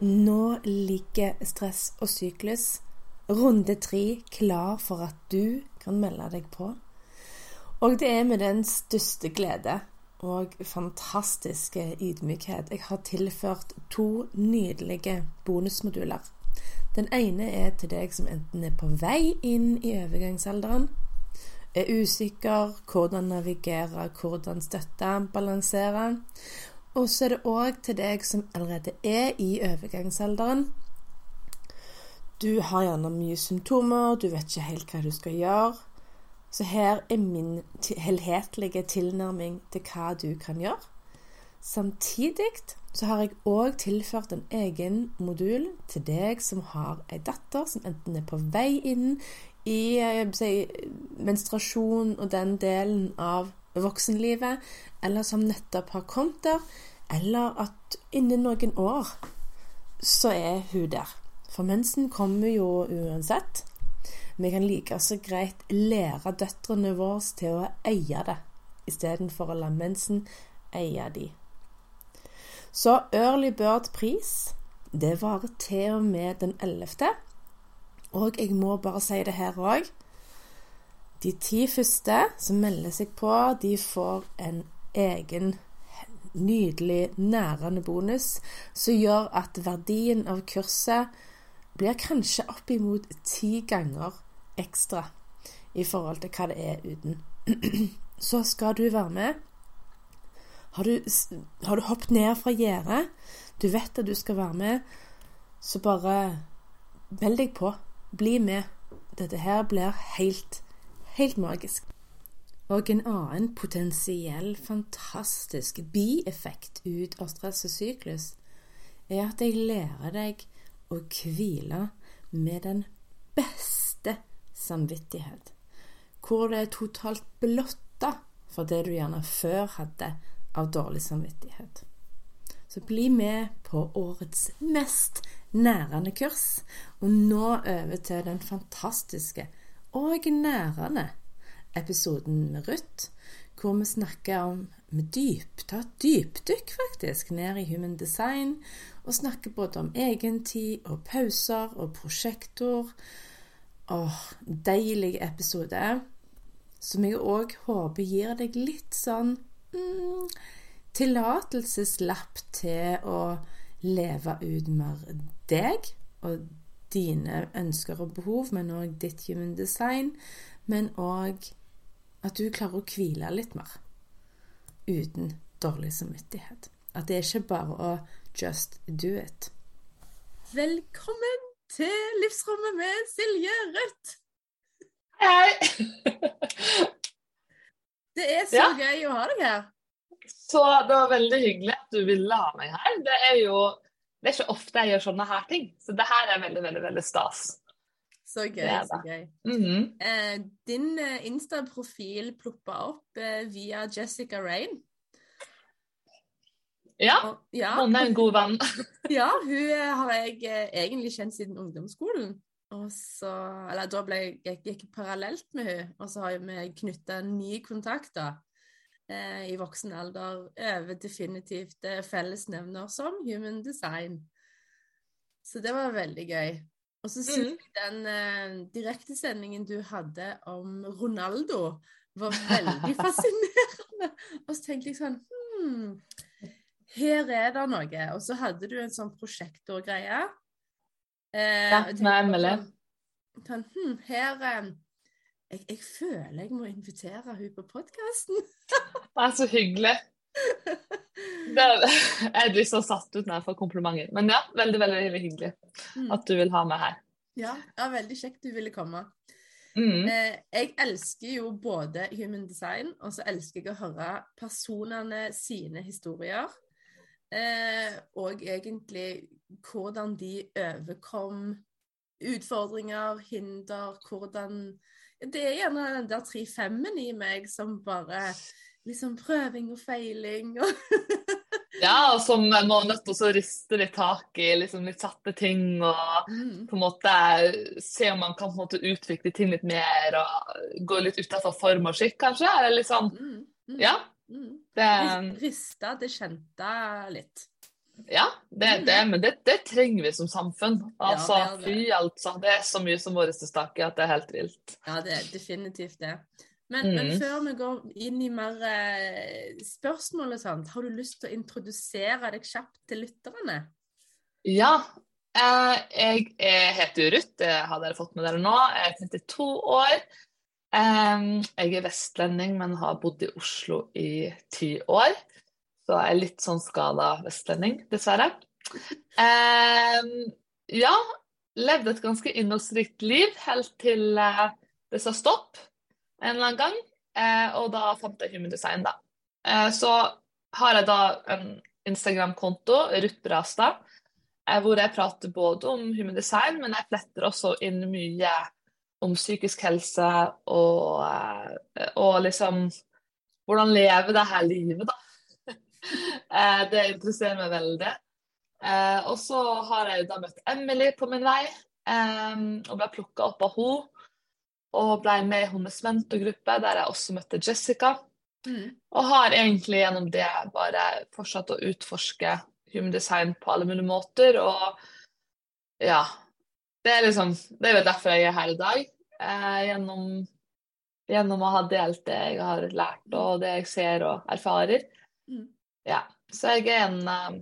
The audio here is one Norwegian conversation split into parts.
Nå ligger stress og syklus runde tre klar for at du kan melde deg på. Og det er med den største glede og fantastiske ydmykhet jeg har tilført to nydelige bonusmoduler. Den ene er til deg som enten er på vei inn i overgangsalderen, er usikker, hvordan navigere, hvordan støtte, balansere. Og så er det òg til deg som allerede er i overgangsalderen. Du har gjerne mye symptomer, du vet ikke helt hva du skal gjøre. Så her er min helhetlige tilnærming til hva du kan gjøre. Samtidig så har jeg òg tilført en egen modul til deg som har ei datter som enten er på vei inn i si, menstruasjon og den delen av voksenlivet, eller som nettopp har kommet der, eller at innen noen år så er hun der. For mensen kommer jo uansett. Vi kan like så greit lære døtrene våre til å eie det, istedenfor å la mensen eie de. Så early bird-pris, det varer til og med den 11. Og jeg må bare si det her òg. De ti første som melder seg på, de får en egen nydelig nærende bonus som gjør at verdien av kurset blir kanskje oppimot ti ganger ekstra i forhold til hva det er uten. Så skal du være med. Har du, har du hoppet ned fra gjerdet, du vet at du skal være med, så bare meld deg på. Bli med. Dette her blir helt, helt magisk. Og en annen potensiell fantastisk bieffekt ut av stress og syklus er at jeg lærer deg å hvile med den beste samvittighet. Hvor det er totalt blotta for det du gjerne før hadde av dårlig samvittighet. Så bli med på årets mest nærende kurs, og nå over til den fantastiske og nærende episoden med Ruth, hvor vi snakker om med dyp, ta dypdykk faktisk ned i human design, og snakker både om egentid og pauser og prosjektor. Åh, deilig episode, som jeg òg håper gir deg litt sånn mm, tillatelseslapp til å leve ut mer deg og dine ønsker og behov, men òg ditt human design. Men òg at du klarer å hvile litt mer uten dårlig samvittighet. At det er ikke bare å just do it. Velkommen til Livsrommet med Silje Rødt. Hei. Det er så Ja. gøy å ha deg her. Så det var veldig hyggelig at du ville ha meg her. Det er jo det er ikke ofte jeg gjør sånne her ting, så det her er veldig, veldig veldig stas. Så gøy. Så gøy. Mhm. Eh, din eh, Insta-profil ploppa opp eh, via Jessica Rain. Ja, Og, ja, hun er en god venn. ja, hun eh, har jeg eh, egentlig kjent siden ungdomsskolen. Og så, eller Da ble jeg, jeg gikk parallelt med hun, og så har vi knytta nye kontakter eh, i voksen alder over definitivt eh, fellesnevner som human design. Så det var veldig gøy. Og så syns Mhm. jeg den eh, direktesendingen du hadde om Ronaldo, var veldig fascinerende. Og så tenkte jeg sånn hmm, Her er det noe. Og så hadde du en sånn prosjektorgreie. Eh, Ja, med Emily. sånn, hmm, her eh, jeg, jeg føler jeg må invitere hun på podkasten. Det er så hyggelig. Det, jeg blir så satt ut når jeg får komplimenter. Men ja, veldig, veldig, veldig hyggelig Mm. at du vil ha meg her. Ja, ja, veldig kjekt du ville komme. Mm. Eh, jeg elsker jo både human design, og så elsker jeg å høre personene sine historier. Eh, og egentlig hvordan de overkom utfordringer, hinder, hvordan Det er gjerne den der tre femmen i meg som bare liksom prøving og feiling og Ja, og som må nødt til å riste litt tak i liksom litt satte ting, og mm. på en måte se om man kan på en måte utvikle ting litt mer, og gå litt utenfor form og skikk, kanskje? Eller litt sånn Mm. Mm. Ja. Mm. Det, Rista det kjente litt. Ja, det, det, men det, det trenger vi som samfunn. Altså, det. fy altså. Det er så mye som ristes tak i at det er helt vilt. Ja, det er definitivt det. Men, Mm. men før vi går inn i mer eh, spørsmål og sånt, har du lyst til å introdusere deg kjapt til lytterne? Ja. Eh, jeg er, heter Ruth, det har dere fått med dere nå. Jeg er 32 år. Jeg er vestlending, men har bodd i Oslo i ti år. Så jeg er litt sånn skada vestlending, dessverre. Eh, ja, levde et ganske innholdsrikt liv helt til eh, det sa stopp en eller annen gang. Eh, og da fant jeg Human Design, da. Eh, så har jeg da en Instagram-konto, Ruth Brastad, eh, hvor jeg prater både om human design, men jeg fletter også inn mye om psykisk helse og, eh, og liksom hvordan leve det her livet, da. Eh, det interesserer meg veldig. Eh, og så har jeg da møtt Emily på min vei, eh, og ble plukka opp av henne. Og ble med i hennes mentorgruppe, der jeg også møtte Jessica. Mm. Og har egentlig gjennom det bare fortsatt å utforske human design på alle mulige måter. Og ja. Det er liksom Det er vel derfor jeg er her i dag. Eh, gjennom, gjennom å ha delt det jeg har lært, og det jeg ser og erfarer. Mm. Ja. Så jeg er en eh,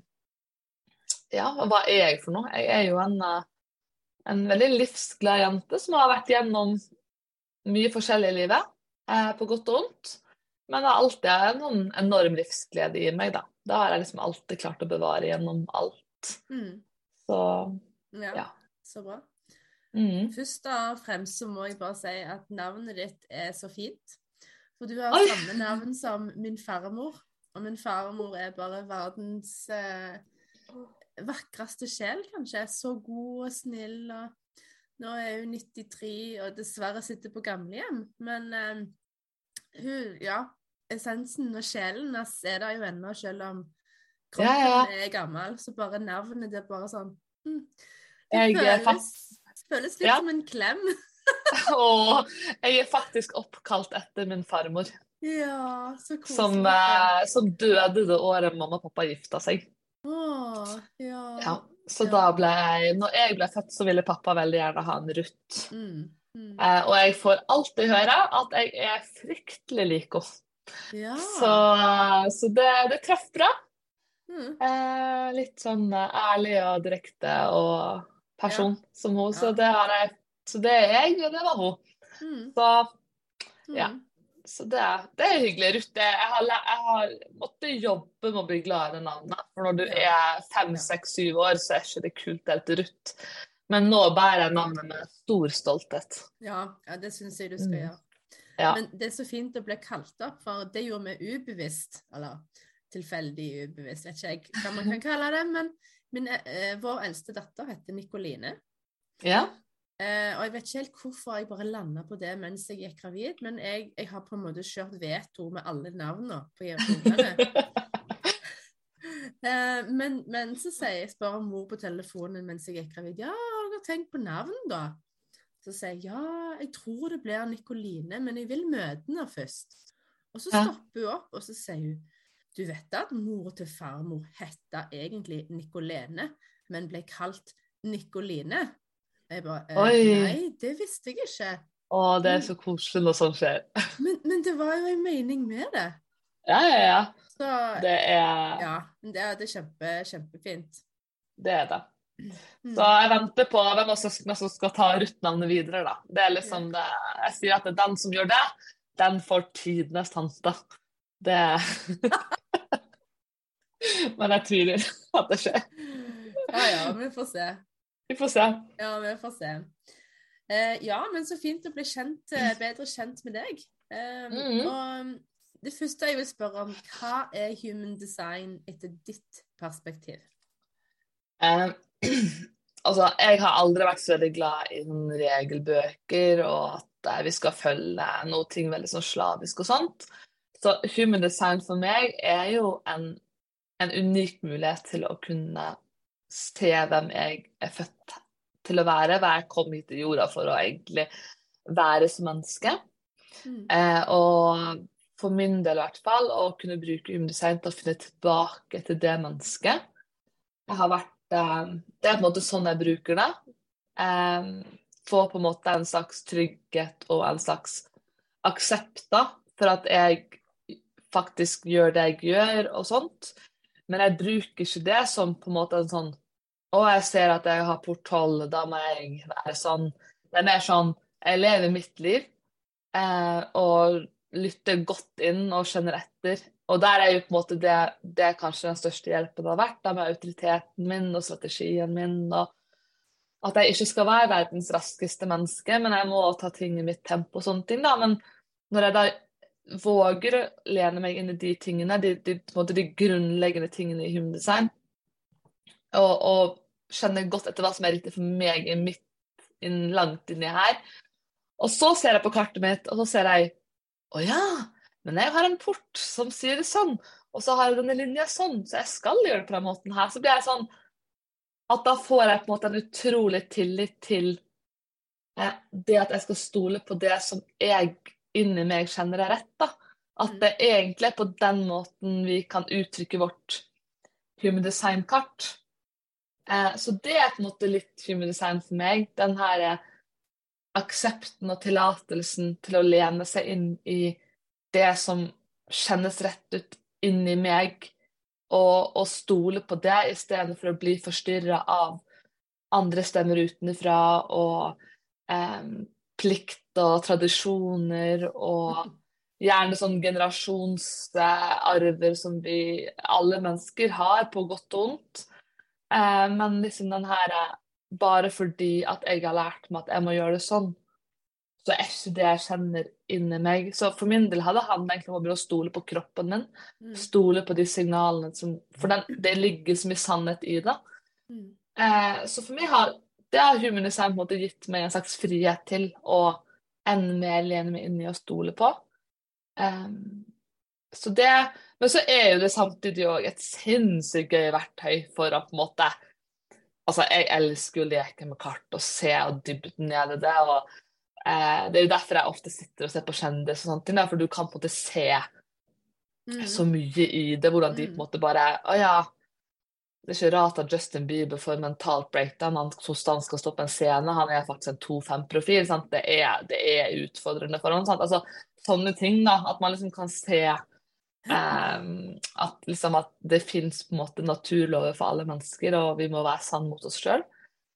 Ja, hva er jeg for noe? Jeg er jo en, eh, en veldig livsglad jente som har vært gjennom mye forskjellig i livet, eh, på godt og vondt. Men jeg har alltid en sånn enorm livsglede i meg, da. Det har jeg liksom alltid klart å bevare gjennom alt. Mm. Så Ja, Ja. så bra. mm. Først og fremst så må jeg bare si at navnet ditt er så fint. For du har Oi. samme navn som min farmor. Og min farmor er bare verdens eh, vakreste sjel, kanskje. Så god og snill. og Nå er hun 93 og dessverre sitter på gamlehjem. Men eh, hun, ja, essensen og sjelen hans er der jo ennå, selv om kroppen Ja, ja. er gammel. Så bare navnet det er bare sånn mm, Jeg er føles, fast føles litt Ja. som en klem. Å, jeg er faktisk oppkalt etter min farmor, Ja, så koselig. som, eh, som døde det året mamma og pappa gifta seg. Åh, ja. Ja. Så Ja. da ble jeg Når jeg ble født, så ville pappa veldig gjerne ha en Ruth. Mm, mm. Eh, og jeg får alltid høre at jeg er fryktelig lik henne. ja. Så, så det, det traff bra. Mm, Eh, litt sånn eh, ærlig og direkte og person som hun. Så det har jeg. Så det er jeg, og det var hun. mm, Så, mm. ja. Så det, det er hyggelig. Ruth, jeg har, jeg har måttet jobbe med å bli glad i det navnet. For når du er fem, seks, syv år, så er ikke det kult helt Ruth. Men nå bærer jeg navnet med stor stolthet. Ja, ja, det syns jeg du skal Mm. gjøre. Ja. Men det er så fint å bli kalt opp, for det gjorde vi ubevisst. Eller tilfeldig ubevisst, vet ikke jeg hva man kan kalle det. Men min, eh, vår eldste datter heter Nikoline. Ja. Eh, og jeg vet ikke helt hvorfor jeg bare landa på det mens jeg gikk gravid, men jeg, jeg har på en måte kjørt veto med alle navnene på ungene. Eh, men, men så sier jeg, spør mor på telefonen mens jeg gikk gravid, ja, har dere tenkt på navn, da? Så sier jeg ja, jeg tror det blir Nikoline, men jeg vil møte henne først. Og så stopper hun opp, og så sier hun du vet at mor til farmor hette egentlig Nikolene, men ble kalt Nikoline? Jeg bare eh, Oi. Nei, det visste jeg ikke. Å, det er så koselig når sånt skjer. Men, men det var jo en mening med det. Ja, ja, ja. Så Det er ja, men det, det er kjempe, kjempefint. det. Er det. Mm. Så jeg venter på hvem av søsknene som skal ta Ruth-navnet videre, da. Det er liksom det Jeg sier at det er den som gjør det, den får tidenes tante. Det Men jeg tviler at det skjer. Ja, ja, vi får se. Vi får se. Ja, vi får se. Uh, ja, men så fint å bli kjent, uh, bedre kjent med deg. Uh, mm -hmm. Og det første jeg vil spørre om, hva er human design etter ditt perspektiv? Altså, jeg har aldri vært så veldig glad i noen regelbøker og at vi skal følge noe ting veldig sånn slavisk og sånt. Så human design for meg er jo en, en unik mulighet til å kunne se hvem jeg er født til å være, hva jeg kom hit til jorda for å egentlig være som menneske. Mm. Eh, og for min del i hvert fall, å kunne bruke Umdesign til å finne tilbake til det mennesket. Jeg har vært eh, Det er på en måte sånn jeg bruker det. Eh, få på en måte en slags trygghet og en slags aksept da, for at jeg faktisk gjør det jeg gjør og sånt. Men jeg bruker ikke det som på en måte en sånn Å, jeg ser at jeg har porthold, da må jeg være sånn. Det er mer sånn Jeg lever mitt liv eh, og lytter godt inn og kjenner etter. Og der er jo på en måte det, det er kanskje den største hjelpen det har vært, da, med autoriteten min og strategien min. og at jeg ikke skal være verdens raskeste menneske, men jeg må ta ting i mitt tempo og sånne ting. da, Men når jeg da våger å lene meg inn i de tingene, de, de, de grunnleggende tingene i humdesign, og, og kjenner godt etter hva som er riktig for meg i midt, inn, langt inni her, og så ser jeg på kartet mitt, og så ser jeg Å ja, men jeg har en port som sier det sånn, og så har jeg denne linja sånn, så jeg skal gjøre det på den måten her. Så blir jeg sånn at da får jeg på en måte en utrolig tillit til eh, det at jeg skal stole på det som jeg inni meg kjenner er rett. da. At det egentlig er på den måten vi kan uttrykke vårt human design-kart. Eh, så det er på en måte litt human design for meg. Den her eh, aksepten og tillatelsen til å lene seg inn i det som kjennes rett ut inni meg, og, og stole på det i stedet for å bli forstyrra av andre stemmer utenfra og eh, plikt og tradisjoner og gjerne sånn generasjonsarver som vi alle mennesker har, på godt og vondt. Eh, men liksom den her eh, Bare fordi at jeg har lært meg at jeg må gjøre det sånn, så er ikke det jeg kjenner inni meg. Så for min del hadde han egentlig om å begynne å stole på kroppen min. Mm. Stole på de signalene som For den, det ligger så mye sannhet i det. Mm. Eh, så for meg har det har human design på en måte gitt meg en slags frihet til å enda mer lene meg inn i å stole på. Um, så det, men så er jo det samtidig òg et sinnssykt gøy verktøy for å på en måte Altså, jeg elsker å leke med kart og se og dybden nede i det. og eh, Det er jo derfor jeg ofte sitter og ser på kjendiser og sånne ting, for du kan på en måte se Mm. så mye i det. Hvordan de på en måte bare Å ja. Det er ikke rart at Justin Bieber får mentalt breakdown. Han, hos han skal stå på en scene. Han er faktisk en 2-5-profil. Det det er utfordrende for ham. sant? Altså, sånne ting, da. At man liksom kan se ehm, at, liksom, at det fins naturlover for alle mennesker, og vi må være sann mot oss sjøl.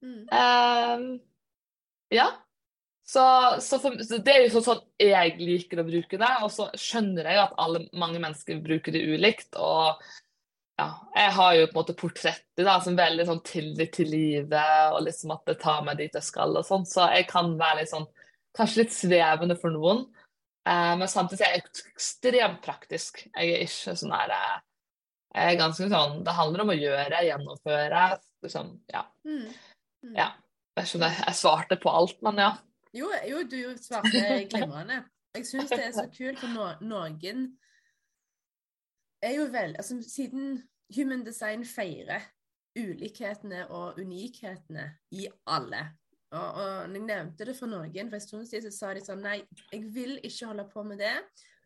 Mm. ja. Så, så, for, så det er jo sånn, sånn jeg liker å bruke det. Og så skjønner jeg jo at alle, mange mennesker bruker det ulikt. Og ja, jeg har jo på en måte portrettet da, som veldig sånn tillit til livet, og liksom at det tar meg dit jeg skal og sånn. Så jeg kan være litt sånn kanskje litt svevende for noen. Eh, men samtidig er jeg ekstremt praktisk. Jeg er ikke sånn her eh, Jeg er ganske sånn Det handler om å gjøre, gjennomføre. Liksom, ja. Mm. Mm. Ja. Jeg skjønner, jeg, jeg svarte på alt, men ja. Jo, jo, du svarte glimrende. Jeg syns det er så kult, for no noen er jo vel Altså, siden Human Design feirer ulikhetene og unikhetene i alle. Og, og jeg nevnte det for noen for en stund siden, så sa de sånn Nei, jeg vil ikke holde på med det,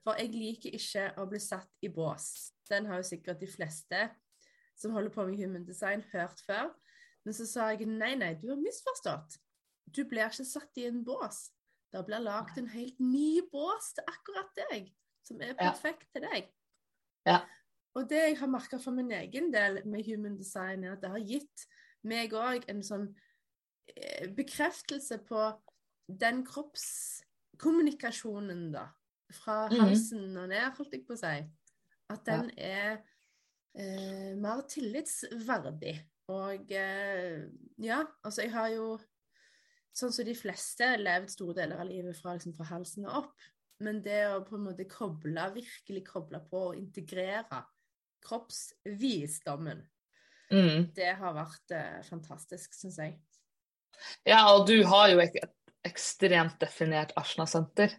for jeg liker ikke å bli satt i bås. Den har jo sikkert de fleste som holder på med human design, hørt før. Men så sa jeg nei, nei, du har misforstått. Du blir ikke satt i en bås. Det blir lagd en helt ny bås til akkurat deg, som er Ja. perfekt til deg. Ja. Og det jeg har merka for min egen del med human design, er at det har gitt meg òg en sånn bekreftelse på den kroppskommunikasjonen, da. Fra Mhm. halsen og ned, holdt jeg på å si. At den er eh, mer tillitsverdig. Og eh, ja, altså jeg har jo sånn som de fleste levd store deler av livet fra, liksom, fra halsen og opp. Men det å på en måte koble, virkelig koble på og integrere kroppsvisdommen Mm. Det har vært eh, fantastisk, syns jeg. Ja, og du har jo et ekstremt definert Asna-senter.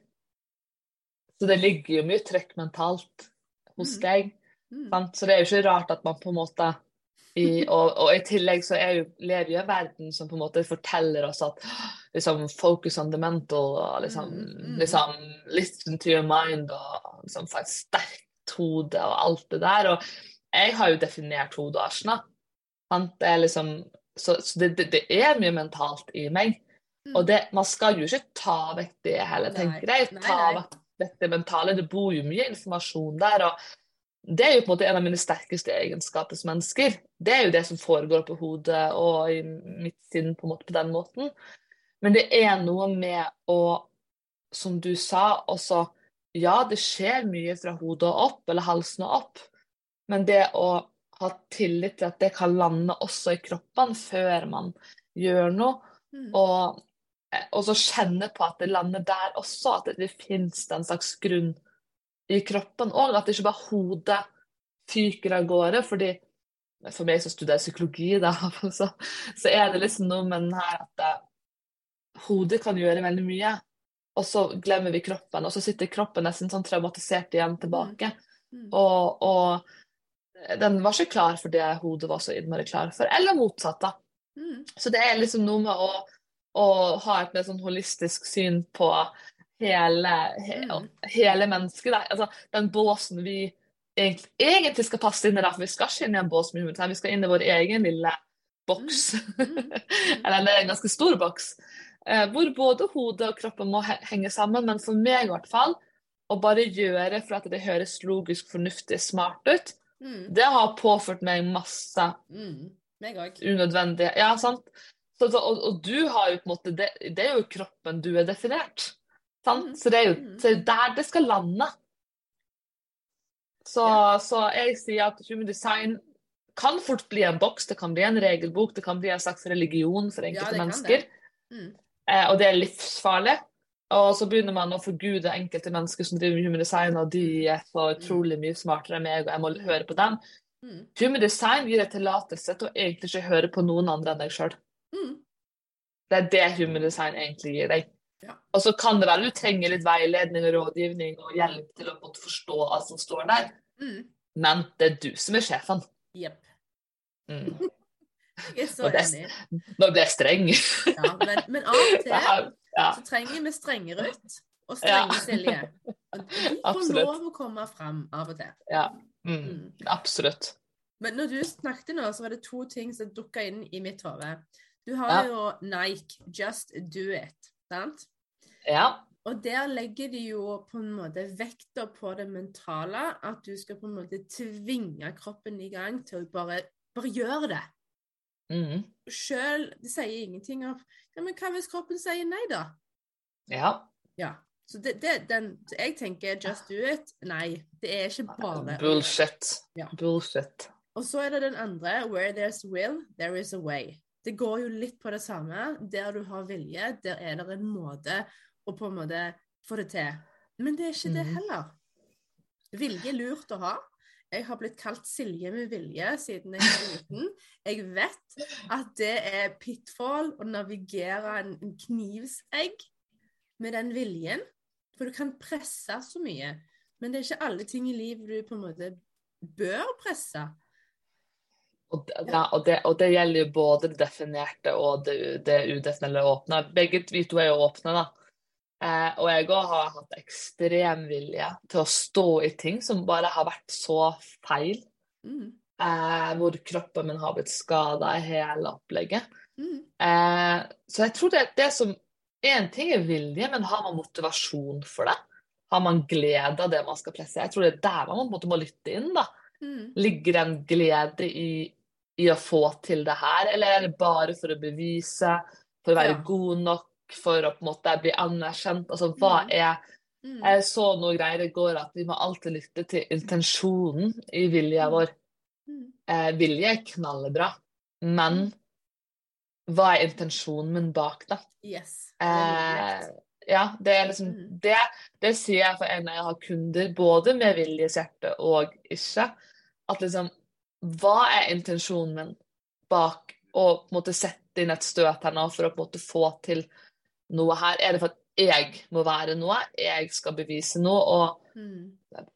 Så det ligger jo mye trekk mentalt hos Mm. deg. Mm. Sant? Så det er jo ikke rart at man på en måte i, og, og i tillegg så er jo, lever jo verden som på en måte forteller oss at liksom focus on the mental og liksom, Mm, mm. liksom listen to your mind og liksom få et sterkt hode og alt det der. Og jeg har jo definert hodet og asna. Det er liksom, så så det, det, det er mye mentalt i meg. Mm. Og det, man skal jo ikke ta vekk det heller, Nei. tenker jeg. Ta vekk det mentale. Det bor jo mye informasjon der. og det er jo på en måte en av mine sterkeste egenskaper som mennesker. Det er jo det som foregår på hodet og i mitt sinn på en måte på den måten. Men det er noe med å, som du sa, også Ja, det skjer mye fra hodet og opp, eller halsen og opp, men det å ha tillit til at det kan lande også i kroppen før man gjør noe, Mm. og, og så kjenne på at det lander der også, at det, det finnes en slags grunn i kroppen òg. At det ikke bare hodet fyker av gårde. fordi For meg som studerer psykologi, da, så, så er det liksom noe med den her at det, hodet kan gjøre veldig mye, og så glemmer vi kroppen. Og så sitter kroppen nesten sånn traumatisert igjen tilbake. Mm. Og, og den var ikke klar for det hodet var så innmari klar for. Eller motsatt, da. Mm. Så det er liksom noe med å, å ha et mer sånn holistisk syn på hele, he, Mm. hele mennesket. Da. Altså, den båsen vi egentlig, egentlig skal passe inn i, da, for vi skal ikke inn i en bås med hunden, vi skal inn i vår egen lille boks. Mm. Eller er en ganske stor boks. Eh, hvor både hodet og kroppen må he henge sammen, men for meg i hvert fall, å bare gjøre for at det høres logisk, fornuftig, smart ut, Mm. det har påført meg masse Mm. Meg unødvendig Ja, sant? Så, så, og, og du har jo på en måte det, det er jo kroppen du er definert. Sant? Mm. Så det er jo Mm. det er der det skal lande. Så, Ja. så jeg sier at human design kan fort bli en boks, det kan bli en regelbok, det kan bli en slags religion for enkelte ja, mennesker. det. Mm. Eh, og det er livsfarlig. Og så begynner man å forgude enkelte mennesker som driver med human design, og de er så utrolig mye smartere enn meg, og jeg må høre på dem. Mm. Human design gir deg tillatelse til å egentlig ikke høre på noen andre enn deg sjøl. Mm. Det er det human design egentlig gir deg. Ja. Og så kan det være du trenger litt veiledning og rådgivning og hjelp til å forstå alt som står der, Mm. men det er du som er sjefen. Jepp. Jeg er så enig. Nå blir jeg streng. Ja, men, men av og til ja, ja, så trenger vi strenge Ruth og strenge Silje. Og de får lov å komme fram av og til. ja. Mm. Mm. Absolutt. Men når du snakket nå, så var det to ting som dukka inn i mitt hode. Du har Ja. jo Nike, Just Do It. Sant? Ja. Og der legger de jo på en måte vekta på det mentale, at du skal på en måte tvinge kroppen i gang til å bare, bare gjøre det. Mm. Sjøl Det sier ingenting av ja, Men hva hvis kroppen sier nei, da? Ja. Ja. Så det, det, den, jeg tenker just do it. Nei, det er ikke bare. Bullshit. Ja. Bullshit. Og så er det den andre. Where there's will, there is a way. Det går jo litt på det samme. Der du har vilje, der er det en måte å på en måte få det til. Men det er ikke det Mhm. heller. Vilje er lurt å ha. Jeg har blitt kalt Silje med vilje siden jeg var liten. Jeg vet at det er pitfall å navigere en, knivsegg med den viljen. For du kan presse så mye. Men det er ikke alle ting i livet du på en måte bør presse. Og det, ja, og, det, og det gjelder jo både det definerte og det, det udefinerte åpne. Begge vi to er jo åpne, da. Eh, og jeg òg har hatt ekstrem vilje til å stå i ting som bare har vært så feil. Mm. Eh, hvor kroppen min har blitt skada i hele opplegget. Mm. Eh, så jeg tror det, det som En ting er vilje, men har man motivasjon for det? Har man glede av det man skal presse? Jeg tror det er der man måte må lytte inn. da. Mm. Ligger det en glede i, i å få til det her, eller er det bare for å bevise, for å være Ja. god nok, for å på en måte bli anerkjent? Altså, hva Mm. er Mm. Jeg så noe greier i går at vi må alltid lytte til intensjonen i vilja vår. Mm. Eh, vilje er knallbra, men hva er intensjonen min bak det? Yes. Eh, ja, det er liksom det, det sier jeg for en når jeg har kunder, både med viljes hjerte og ikke. At liksom Hva er intensjonen min? bak å på en måte sette inn et støt her nå for å på en måte få til noe her? Er det for at jeg må være noe? Jeg skal bevise noe? Og Mm.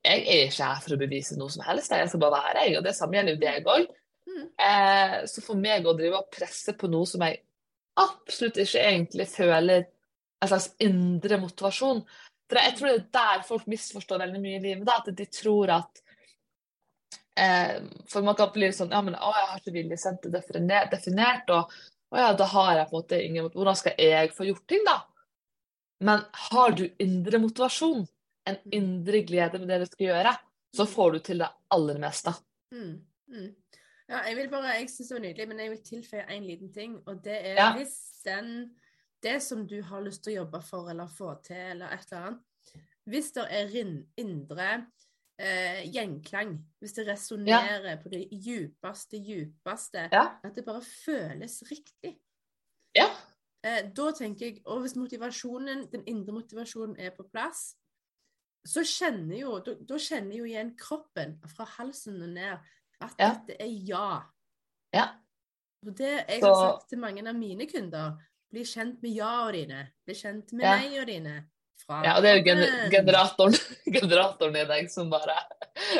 jeg er ikke her for å bevise noe som helst. Jeg skal bare være jeg, og det samme gjelder jo deg òg. Mm. Eh, så for meg å drive og presse på noe som jeg absolutt ikke egentlig føler en slags indre motivasjon For jeg tror det er der folk misforstår veldig mye i livet. Da, at de tror at eh, For man kan bli sånn Ja, men å, jeg har ikke viljesenter definert, definert, og å ja, da har jeg på en måte ingen Hvordan skal jeg få gjort ting, da? Men har du indre motivasjon, en indre glede med det du skal gjøre, så får du til det aller meste. Mm. Mm. Ja, jeg vil bare, jeg synes det var nydelig, men jeg vil tilføye en liten ting, og det er Ja. hvis den, det som du har lyst til å jobbe for eller få til, eller et eller annet, hvis det er indre eh, gjenklang, hvis det resonnerer på det djupeste, djupeste, Ja. at det bare føles riktig, Ja. eh, da tenker jeg, og hvis motivasjonen, den indre motivasjonen er på plass, så kjenner jo, da, da kjenner jo igjen kroppen fra halsen og ned at Ja. dette er ja. Ja. Og det jeg har sagt til mange av mine kunder, bli kjent med ja-og dine, bli kjent med Ja. nei-og dine. Fra Ja, og det er jo gener generatoren, generatoren i deg som bare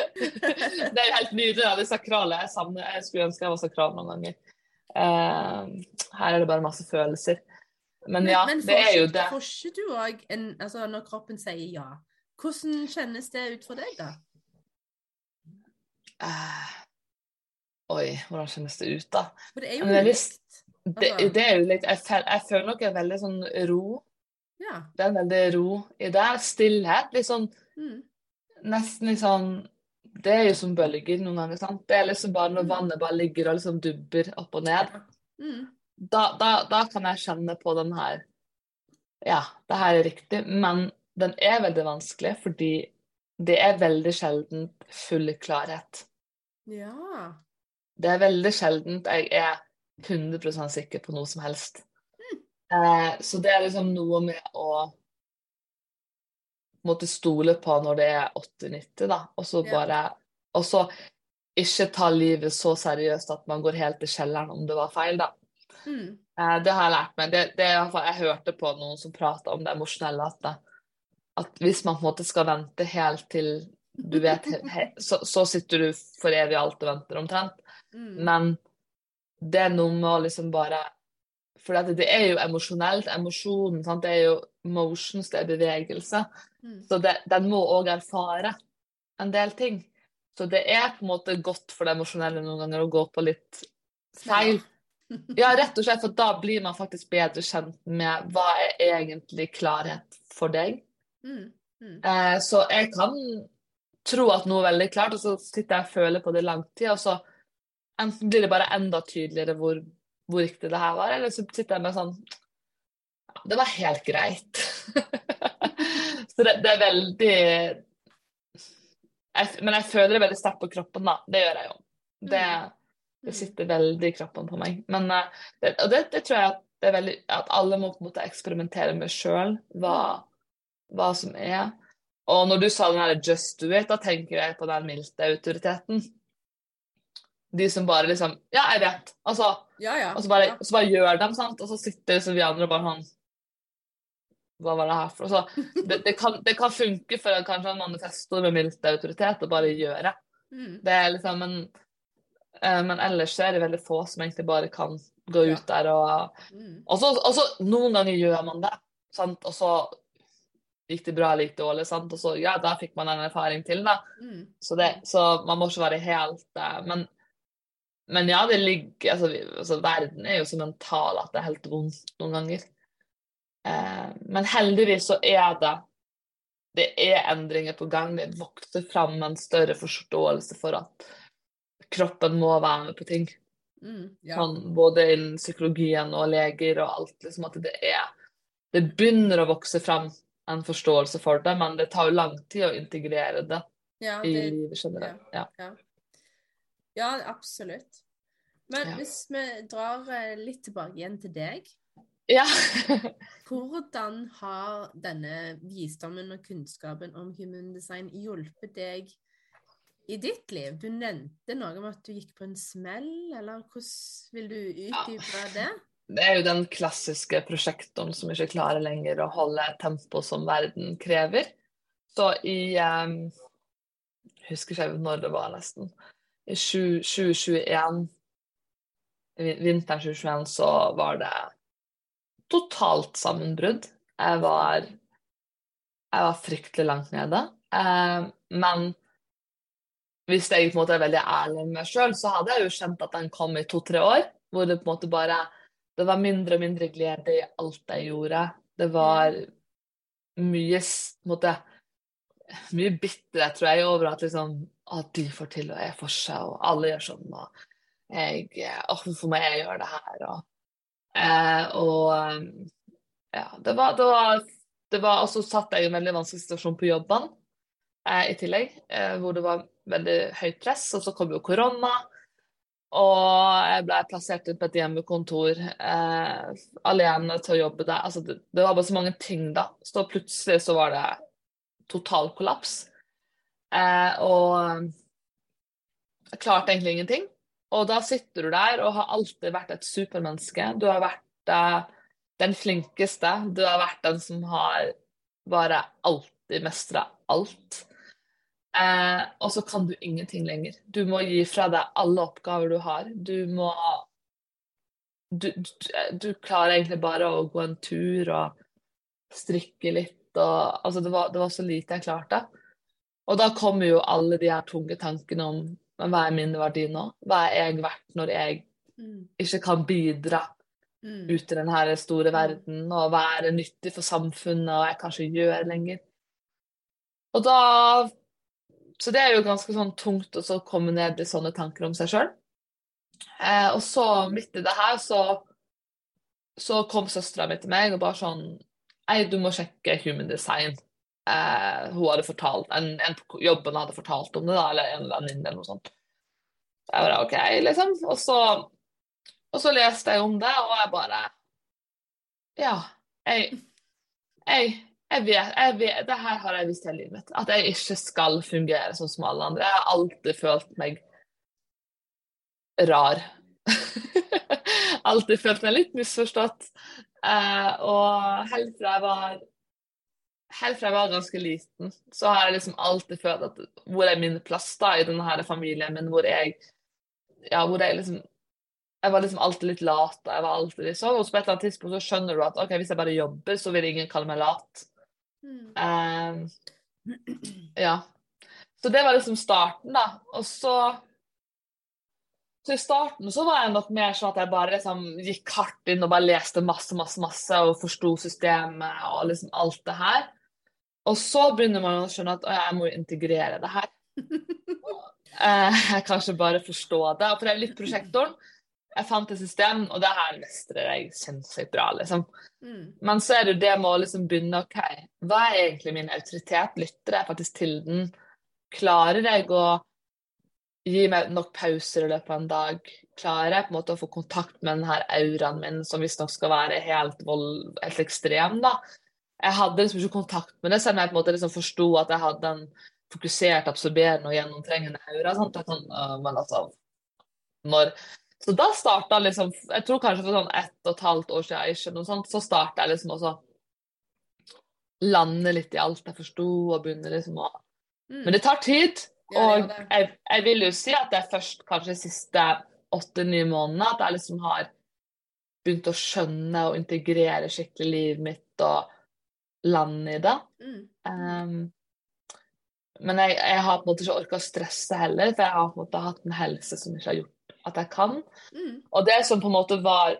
Det er jo helt nydelig, da, det sakrale. Jeg, savner, jeg skulle ønske jeg var sakral noen ganger. Uh, her er det bare masse følelser. Men ja, men det er jo det. Får ikke du òg en Altså, når kroppen sier ja, hvordan kjennes det ut for deg, da? Uh, oi, hvordan kjennes det ut, da? For det er jo litt det ulikt. Det, Altså- er jo litt Jeg, jeg føler nok en veldig sånn ro. Ja. Det er en veldig ro i det. Stillhet. Litt sånn Mm. nesten litt sånn Det er jo som bølger noen ganger, sant. Det er liksom bare når Mm. vannet bare ligger og liksom dubber opp og ned. Mm. Da, da, da kan jeg kjenne på den her Ja, det her er riktig. Men den er veldig vanskelig fordi det er veldig sjelden full klarhet. Ja. Det er veldig sjeldent jeg er 100% sikker på noe som helst. Eh, så det er liksom noe med å måtte stole på når det er 80-90, da. Og så bare Og så ikke ta livet så seriøst at man går helt i kjelleren om det var feil, da. Mm. Eh, det har jeg lært meg. Det, det jeg hørte på noen som prata om det emosjonelle, at, det, at hvis man på en måte skal vente helt til du vet så, så sitter du for evig alt og venter omtrent. Mm. Men det er noe med å liksom bare For det, det er jo emosjonelt. Emosjonen, sant? det er jo motions, det er bevegelse. Mm. Så det, den må òg erfare en del ting. Så det er på en måte godt for det emosjonelle noen ganger å gå på litt feil. Ja, rett og slett, for da blir man faktisk bedre kjent med hva er egentlig klarhet for deg. Mm. Mm. Eh, så jeg kan tro at noe er veldig klart, og så sitter jeg og føler på det i lang tid, og så enten blir det bare enda tydeligere hvor, hvor riktig det her var, eller så sitter jeg med sånn ja, Det var helt greit. så det, det er veldig jeg, Men jeg føler det veldig sterkt på kroppen, da. Det gjør jeg jo. Det, det sitter veldig i kroppen på meg. Men eh, det, og det, tror jeg at, det veldig, at alle må på en måte eksperimentere med sjøl, hva, hva som er. Og når du sa den her 'just do it', da tenker jeg på den milde autoriteten. De som bare liksom Ja, jeg vet. Altså, Ja, ja. og så bare, så bare gjør dem, sant? Og så sitter vi andre bare sånn Hva var det her for så, det, det, kan, det kan funke for kanskje en manifestor med mildt autoritet å bare gjøre. Mm. Det er liksom en eh, Men ellers er det veldig få som egentlig bare kan gå ut der og Mm. Og så, noen ganger gjør man det, sant? og så gikk det bra eller gikk det dårlig, sant? og så ja, da fikk man en erfaring til, da. Mm. Så, det, så man må ikke være helt eh, men, men ja, det ligger altså, vi, altså, Verden er jo så mental at det er helt vondt noen ganger. Eh, men heldigvis så er det Det er endringer på gang. Det vokser fram en større forståelse for at kroppen må være med på ting. Mm. Ja. Sånn, både innen psykologien og leger og alt. Liksom at det er Det begynner å vokse fram en forståelse for det, men det tar jo lang tid å integrere det Ja, i det, livet generelt. Ja. Ja, absolutt. Men Ja. hvis vi drar eh, litt tilbake igjen til deg, ja. hvordan har denne visdommen og kunnskapen om human design hjulpet deg i ditt liv? Du nevnte noe om at du gikk på en smell, eller hvordan vil du utdype det? Det er jo den klassiske prosjektoren som ikke klarer lenger å holde tempo som verden krever. Så i um, husker ikke når det var, nesten. I 2021, vinteren 2021, så var det totalt sammenbrudd. Jeg var, jeg var fryktelig langt nede. Um, men hvis jeg på en måte er veldig ærlig med meg sjøl, så hadde jeg jo kjent at den kom i to-tre år. Hvor det på en måte bare Det var mindre og mindre glede i alt jeg gjorde. Det var mye på en måte, mye bitterhet, tror jeg, over at liksom at de får til, og jeg får seg, og alle gjør sånn. Og jeg hvorfor må jeg gjøre det her? Og, eh, og ja, det var, det var, det var Og så satt jeg i en veldig vanskelig situasjon på jobbene eh, i tillegg, eh, hvor det var veldig høyt press. Og så kom jo korona, og jeg ble plassert ut på et hjemmekontor eh, alene til å jobbe der. Altså, det, det, var bare så mange ting, da. Så plutselig så var det total kollaps. Eh, og klarte egentlig ingenting. Og da sitter du der og har alltid vært et supermenneske. Du har vært eh, den flinkeste. Du har vært den som har bare alltid mestra alt. Eh, og så kan du ingenting lenger. Du må gi fra deg alle oppgaver du har. Du må Du, du, du klarer egentlig bare å gå en tur og strikke litt og Altså, det var, det var så lite jeg klarte. Og da kommer jo alle de her tunge tankene om men hva er min verdi nå? Hva er jeg verdt når jeg mm. ikke kan bidra mm. ut i denne store verden og det nyttig for samfunnet og jeg kanskje gjør lenger? Og da så det er jo ganske sånn tungt å komme ned i sånne tanker om seg sjøl. Eh, og så, midt i det her, så, så kom søstera mi til meg og bare sånn Ei, du må sjekke Human Design. Eh, hun hadde fortalt, en, en, på jobben hadde fortalt om det, da, eller en venninne eller noe sånt. Jeg bare OK, liksom. Og så, og så leste jeg om det, og jeg bare Ja. Jeg, jeg jeg vet, jeg vet, det her har jeg visst hele livet mitt. At jeg ikke skal fungere sånn som alle andre. Jeg har alltid følt meg rar. alltid følt meg litt misforstått. Uh, og helt fra jeg var helt fra jeg var ganske liten, så har jeg liksom alltid følt at hvor er min plass da i denne her familien min, hvor jeg ja, hvor jeg liksom jeg var liksom alltid litt lat. Jeg var alltid liksom, og så på et eller annet tidspunkt så skjønner du at ok, hvis jeg bare jobber, så vil ingen kalle meg lat. Mm. Um, ja. Så det var liksom starten, da. Og så Så i starten så var jeg nok mer sånn at jeg bare liksom gikk hardt inn og bare leste masse, masse, masse og forsto systemet og liksom alt det her. Og så begynner man å skjønne at å, jeg må integrere det her. uh, jeg kan ikke bare forstå det. Og for det er litt prosjektoren jeg fant et system, og det her mestrer jeg sinnssykt bra, liksom. Mm. Men så er det det med å liksom begynne OK, hva er egentlig min autoritet? Lytter jeg faktisk til den? Klarer jeg å gi meg nok pauser i løpet av en dag? Klarer jeg på en måte å få kontakt med denne auraen min, som visstnok skal være helt, vold, helt ekstrem, da? Jeg hadde liksom ikke kontakt med det, selv om jeg på en måte liksom forsto at jeg hadde en fokusert, absorberende og gjennomtrengende aura. Sant? Sånn, men altså, når så da starta liksom Jeg tror kanskje for sånn ett og et halvt år siden, ikke noe sånt, så starta jeg liksom også lande litt i alt jeg forsto, og begynne liksom å mm. Men det tar tid. Og jeg, jeg, vil jo si at det er først kanskje de siste åtte-ni månedene at jeg liksom har begynt å skjønne og integrere skikkelig livet mitt og lande i det. Mm. Um, men jeg, jeg, har på en måte ikke orka å stresse heller, for jeg har på en måte hatt en helse som ikke har gjort at jeg kan. Mm. Og det som på en måte var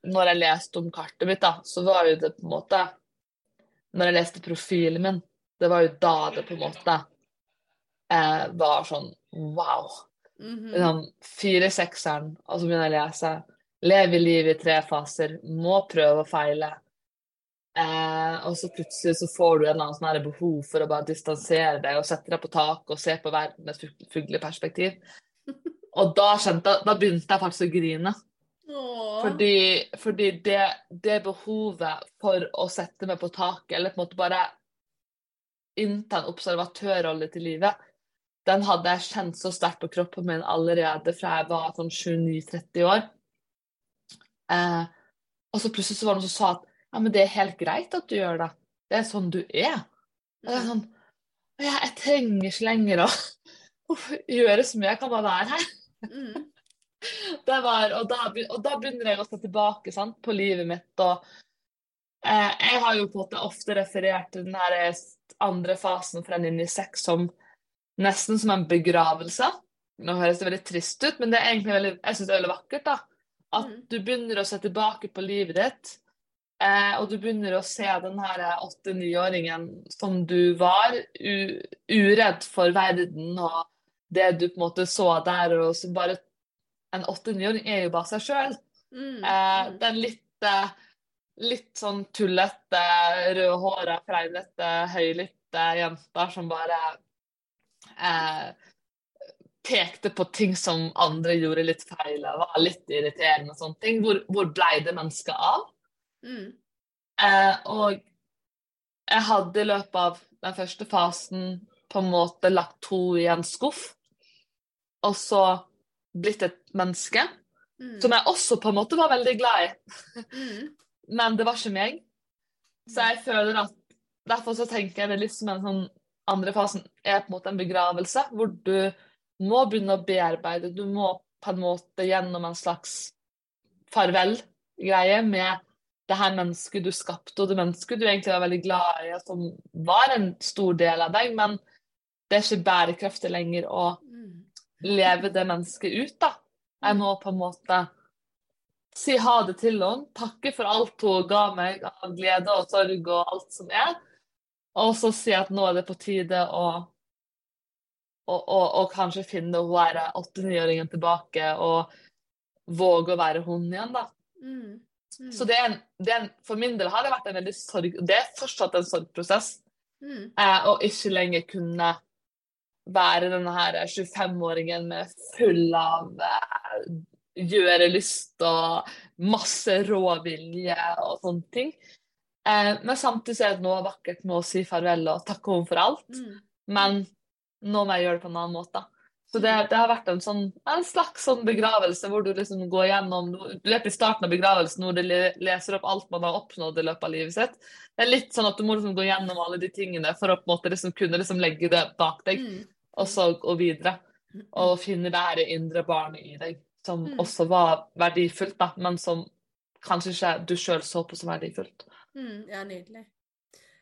Når jeg leste om kartet mitt, da, så var jo det på en måte Når jeg leste profilen min, det var jo da det på en måte eh, var sånn wow. Mm -hmm. Fire-sekseren, og så begynner jeg å lese. Leve livet i tre faser. Må prøve og feile. Eh, og så plutselig så får du en eller annen sånn behov for å bare distansere deg og sette deg på taket og se på verden med et fugleperspektiv. Og da, kjente, da begynte jeg faktisk å grine. Fordi, fordi det, det, behovet for å sette meg på taket, eller på en måte bare innta en observatørrolle til livet, den hadde jeg kjent så sterkt på kroppen min allerede fra jeg var sånn 29-30 år. Eh, og så plutselig så var det noen som sa at ja, men det er helt greit at du gjør det. Det er sånn du er. Og det er sånn ja, Jeg trenger ikke lenger å gjøre så mye. Jeg kan bare være her. Mm. Det var, og, da, og da begynner jeg å se tilbake sant, på livet mitt. og eh, Jeg har jo på en måte ofte referert til den her andre fasen fra en i sex som nesten som en begravelse. Nå høres det veldig trist ut, men det er egentlig veldig, jeg synes det er veldig vakkert. da. At Mm. du begynner å se tilbake på livet ditt, eh, og du begynner å se den her åtte-niåringen som du var, uredd for verden og det du på en måte så der. og så bare En åtte-niåring er jo bare seg sjøl. Mm. Eh, Mm. den litt, litt sånn tullete, rødhåra, fregnete, høylytte jenta som bare eh, pekte på ting som andre gjorde litt feil og var litt irriterende og sånne ting. Hvor, hvor blei det mennesket av? Mm. Eh, og jeg hadde i løpet av den første fasen på en måte lagt to i en skuff, og så blitt et menneske. Mm. Som jeg også på en måte var veldig glad i. Mm. Men det var ikke meg. Så jeg føler at Derfor så tenker jeg det litt som en sånn andre fasen er på en måte en begravelse, hvor du må begynne å bearbeide. Du må på en måte gjennom en slags farvel-greie med det her mennesket du skapte, og det mennesket du egentlig var veldig glad i, og som var en stor del av deg, men det er ikke bærekraftig lenger å Mm. leve det mennesket ut, da. Jeg må på en måte si ha det til henne, takke for alt hun ga meg av glede og sorg og alt som er, og så si at nå er det på tide å og, og, og kanskje finne hun her åtte-niåringen tilbake og våge å være hun igjen, da. Mm. Mm. Så det er en, det er en, for min del har det vært en veldig sorg Det er fortsatt en sorgprosess Mm. eh, å ikke lenger kunne være denne her 25-åringen med full av eh, gjørelyst og masse råvilje og sånne ting. Eh, men samtidig så er det noe vakkert med å si farvel og takke henne for alt. Mm. Men nå må jeg gjøre det på en annen måte. Så det, det har vært en, sånn, en slags sånn begravelse hvor du liksom går gjennom Du er i starten av begravelsen hvor du leser opp alt man har oppnådd i løpet av livet sitt. Det er litt sånn at du må liksom gå gjennom alle de tingene for å på en måte liksom kunne liksom legge det bak deg, Mm. og så gå videre. Og finne det her indre barnet i deg, som Mm. også var verdifullt, da, men som kanskje ikke du sjøl så på som verdifullt. Mm. Ja, nydelig.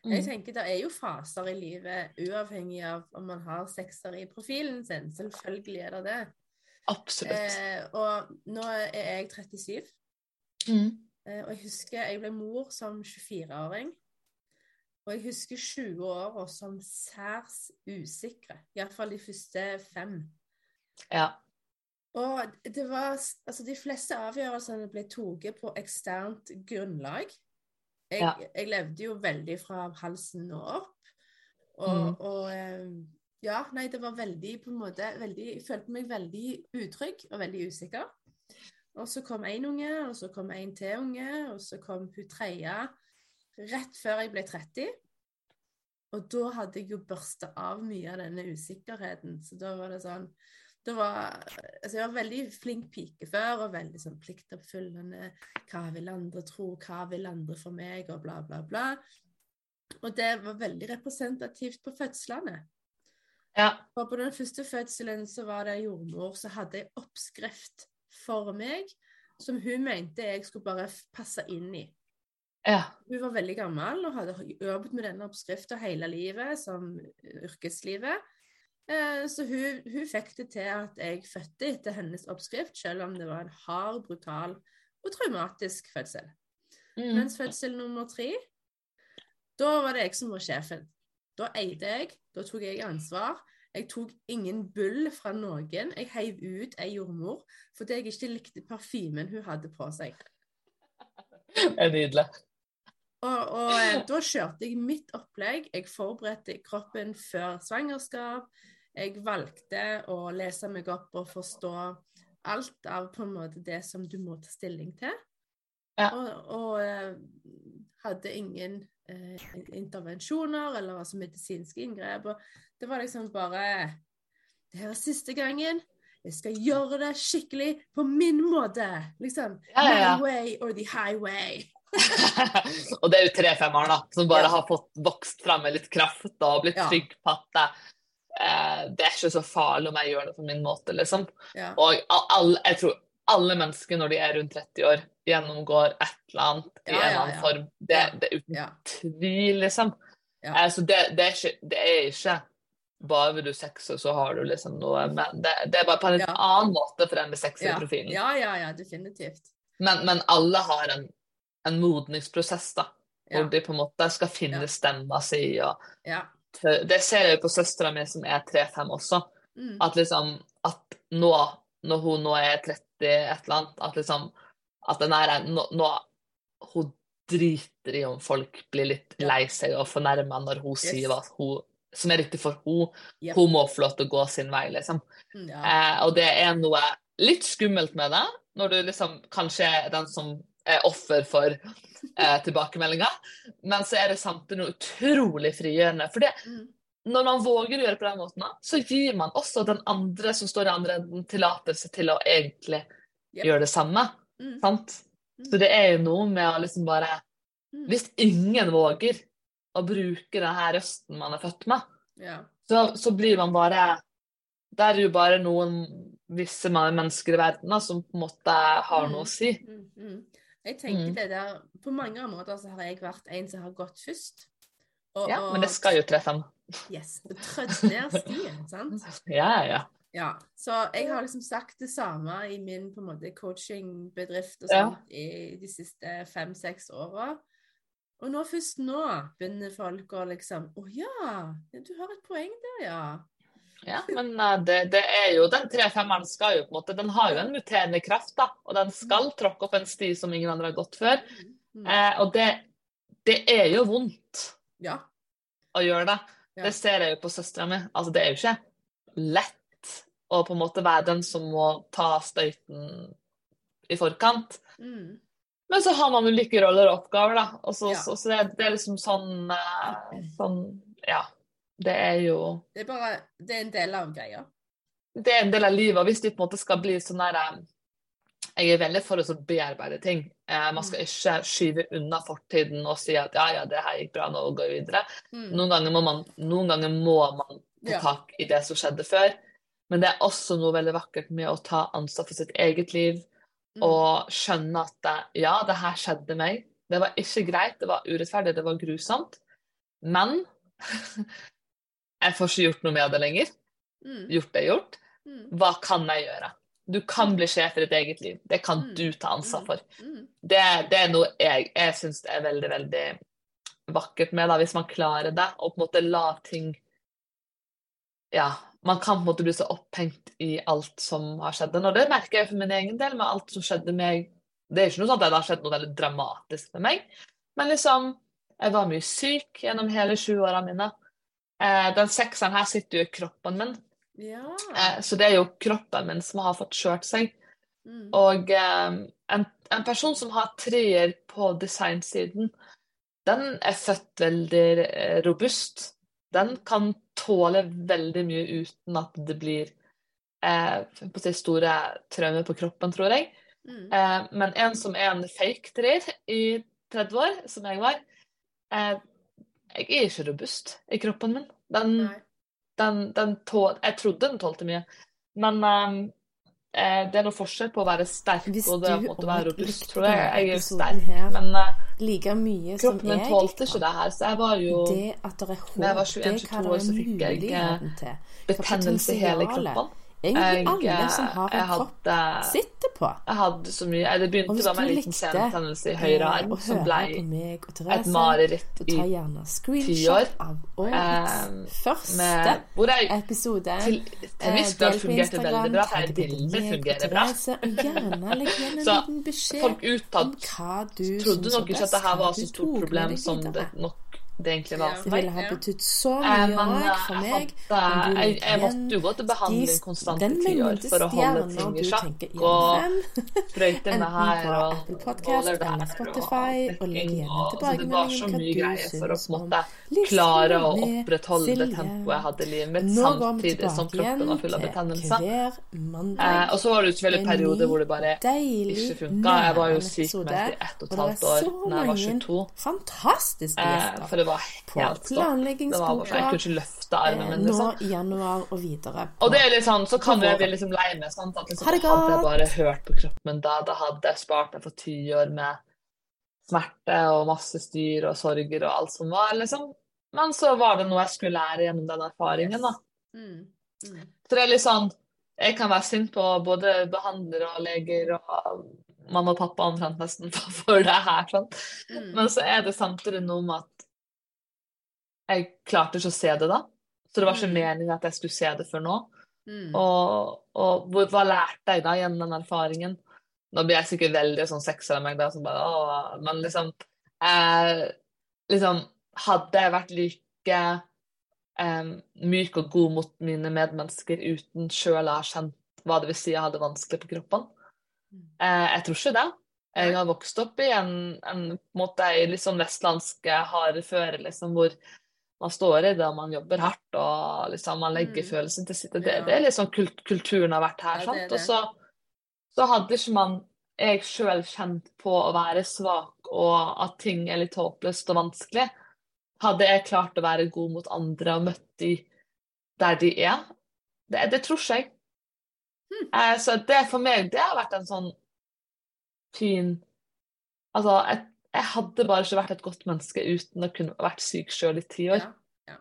Mm. Jeg tenker Det er jo faser i livet, uavhengig av om man har sekser i profilen sin. Selvfølgelig er det det. Absolutt. Eh, og nå er jeg 37, Mm. eh, og jeg husker jeg ble mor som 24-åring. Og jeg husker 20-åra som særs usikre. Iallfall de første fem. Ja. Og det var Altså, de fleste avgjørelsene ble tatt på eksternt grunnlag. Jeg, Ja. jeg levde jo veldig fra halsen og opp. Og, Mm. og eh, ja, nei, det var veldig på en måte veldig, Jeg følte meg veldig utrygg og veldig usikker. Og så kom én unge, og så kom en til unge, og så kom hun tredje rett før jeg ble 30. Og da hadde jeg jo børsta av mye av denne usikkerheten. Så da var det sånn det var, altså jeg var veldig flink pike før, og veldig sånn pliktoppfyllende. Hva vil andre tro, hva vil andre for meg, og bla, bla, bla. Og det var veldig representativt på fødslene. Ja. For på den første fødselen så var det jordmor som hadde ei oppskrift for meg, som hun mente jeg skulle bare passe inn i. Ja. Hun var veldig gammel og hadde jobbet med denne oppskriften hele livet, som yrkeslivet. Eh, Så hun, hun fikk det til at jeg fødte etter hennes oppskrift, selv om det var en hard, brutal og traumatisk fødsel. Mm. Mens fødsel nummer tre, da var det jeg som var sjefen. Da eide jeg, da tok jeg ansvar. Jeg tok ingen bull fra noen. Jeg heiv ut ei jordmor fordi jeg ikke likte parfymen hun hadde på seg. Det er nydelig. Og, og eh, da kjørte jeg mitt opplegg. Jeg forberedte kroppen før svangerskap. Jeg valgte å lese meg opp og forstå alt av på en måte det som du må ta stilling til. Ja. Og, og eh, hadde ingen eh, intervensjoner eller altså medisinske inngrep. Og det var liksom bare Det her er siste gangen. Jeg skal gjøre det skikkelig på min måte. Liksom. Ja, ja. My way or the highway. og det er jo tre femmere, da, som bare har fått vokst frem med litt kraft og blitt trygg på at det, eh, det er ikke så farlig om jeg gjør det på min måte, liksom. Ja. Og alle, jeg tror alle mennesker når de er rundt 30 år, gjennomgår et eller annet i Ja, en ja, eller annen form. Det, det er uten tvil, liksom. Eh, så det, det, er ikke, det er ikke bare vil du sexe, så har du liksom noe Men det, er bare på en litt annen måte for den med sexy Ja. profilen. ja, ja, ja, definitivt. Men, men alle har en, en modningsprosess, da. Hvor de på en måte skal finne stemma si. Og det ser jeg jo på søstera mi som er 3-5 også. Mm. At liksom At nå, når hun nå er 30 et eller annet, at liksom At den er nå, nå Hun driter i om folk blir litt lei seg og fornærma når hun Yes. sier hva hun som er riktig for hun. Yep. Hun må få lov til å gå sin vei, liksom. Mm, Ja. Eh, og det er noe litt skummelt med det, når du liksom kanskje er den som offer for eh, tilbakemeldinger, men så er det samtidig noe utrolig frigjørende. For det, Mm. når man våger å gjøre det på den måten, så gir man også den andre som står i andre enden, tillatelse til å egentlig Yep. gjøre det samme. Mm. Sant? Mm. Så det er jo noe med å liksom bare Mm. Hvis ingen våger å bruke den her røsten man er født med, Ja. så, så blir man bare Det er jo bare noen visse mennesker i verden da, som på en måte har noe å si. Mm, mm. Jeg tenker Mm. det der På mange måter så har jeg vært en som har gått først. Og, Ja, og- men det skal jo treffe ham. Yes. og Trødd ned stien, sant? Ja, ja. Ja. Så jeg har liksom sagt det samme i min på en måte coachingbedrift og Ja. sånt i de siste fem-seks åra. Og nå først nå begynner folk å liksom Å ja, du har et poeng der, ja. Ja men eh, det, det er jo Den 3-5-eren skal jo på en måte Den har jo en muterende kraft, da. Og den skal tråkke opp en sti som ingen andre har gått før. Mm. Eh, og det, det er jo vondt Ja. å gjøre det. Det ser jeg jo på søstera mi. Altså, det er jo ikke lett å på en måte være den som må ta støyten i forkant. Mm. Men så har man ulike roller og oppgaver, da. Og så, Ja. så, så det, det er liksom sånn, eh, sånn Ja. Det er jo Det er bare Det er en del av greia. Det er en del av livet. Og hvis du på en måte skal bli sånn der eh, Jeg er veldig for å bearbeide ting. Eh, man skal ikke skyve unna fortiden og si at ja, ja, det her gikk bra, nå går vi videre. Mm. Noen ganger må man, noen ganger må man ta tak i det som skjedde før. Men det er også noe veldig vakkert med å ta ansvar for sitt eget liv Mm. og skjønne at det, ja, det her skjedde meg. Det var ikke greit, det var urettferdig, det var grusomt. Men jeg får ikke gjort noe med det lenger. Mm. Gjort er gjort. Mm. Hva kan jeg gjøre? Du kan bli sjef i ditt eget liv. Det kan Mm. du ta ansvar for. Mm. Det, det er noe jeg, jeg syns er veldig, veldig vakkert med, da, hvis man klarer det, og på en måte la ting Ja, man kan på en måte bli så opphengt i alt som har skjedd. Og det merker jeg for min egen del, med alt som skjedde meg. Det er ikke noe sånn at det har skjedd noe veldig dramatisk med meg, men liksom Jeg var mye syk gjennom hele sju åra mine. Eh, den sekseren her sitter jo i kroppen min, Ja. eh, så det er jo kroppen min som har fått kjørt seg. Mm. Og eh, en, en person som har treer på designsiden, den er født veldig eh, robust. Den kan tåle veldig mye uten at det blir eh, store traumer på kroppen, tror jeg. Mm. Eh, men en som er en fake treer i 30 år, som jeg var eh, Jeg er ikke robust i kroppen min. Den, den, den tål, jeg trodde den tålte mye, men eh, eh, det er noe forskjell på å være sterk Hvis og det å være robust, tror jeg. Jeg er jo sterk, her men uh, Like mye kroppen min tålte ikke det her, så jeg var jo Da jeg var det er 21-22 det år, så fikk jeg, muligheten betennelse i hele kroppen. Egentlig alle som har jeg en kropp, hadde, sitter på. jeg hadde så mye Det begynte da med en liten senetennelse i høyre eh, arm som ble meg og et mareritt i år, screenshot av årets eh, første med, hvor jeg episode. til, til en viss grad fungerte veldig bra, Her tagg bildet fungerer bra. Therese, Så Folk utad trodde nok ikke at dette var så stort problem som det nok det egentlig var for meg. ville ha betydd så Eh, mye men òg eh, for meg. hadde, du jeg, jeg måtte jo gå til behandling konstant i ti år for å holde ting i sjakk. Og sprøyte med her og Apple Podcast eller Spotify, og legg trekking, igjen en og- så Det var så tilbakemelding hva mye du greier for å syns om klare å opprettholde det tempoet jeg hadde i livet mitt, samtidig som kroppen var full av betennelse. Eh, og så var det jo selvfølgelig perioder hvor det bare ikke funka. Jeg var jo sykmeldt i ett og et halvt år da jeg var 22. fantastiske Eh, gjester det var helt stopp. Planleggingsboka. jeg kunne ikke løfte armen eh, min, liksom. i januar og videre. Og det er litt sånn, så kan jeg bli liksom lei meg. Sant? At liksom, hadde jeg bare hørt på kroppen min da, da hadde jeg spart meg for ti år med smerte og masse styr og sorger og alt som var, liksom. Men så var det noe jeg skulle lære gjennom den erfaringen, da. Mm. Mm. Så det er litt sånn Jeg kan være sint på både behandlere og leger og mamma og pappa omtrent nesten for det her, sånn. Mm. Men så er det samtidig noe med at jeg klarte ikke å se det da. Så det var ikke Mm. meningen at jeg skulle se det før nå. Mm. Og, og hva lærte jeg da gjennom den erfaringen? Nå blir jeg sikkert veldig sånn sekser av meg, da, som bare, åh, men liksom, eh, liksom Hadde jeg vært like eh, myk og god mot mine medmennesker uten sjøl å ha kjent hva det vil si jeg hadde vanskelig på kroppen? Eh, jeg tror ikke det. Jeg har vokst opp i en, en måte, ei litt sånn vestlandsk harde føre, liksom, hvor man står i det, og man jobber hardt, og liksom, man legger Mm. følelsen til sitt. Det, Ja. det er liksom kult, kulturen har vært her, Ja, sant? Og så, så hadde ikke man jeg sjøl kjent på å være svak, og at ting er litt håpløst og vanskelig. Hadde jeg klart å være god mot andre og møtt de der de er? Det, det tror ikke jeg. Mm. Eh, så det for meg, det har vært en sånn fin Altså, jeg, jeg hadde bare ikke vært et godt menneske uten å kunne vært syk sjøl i ti år. Ja, ja.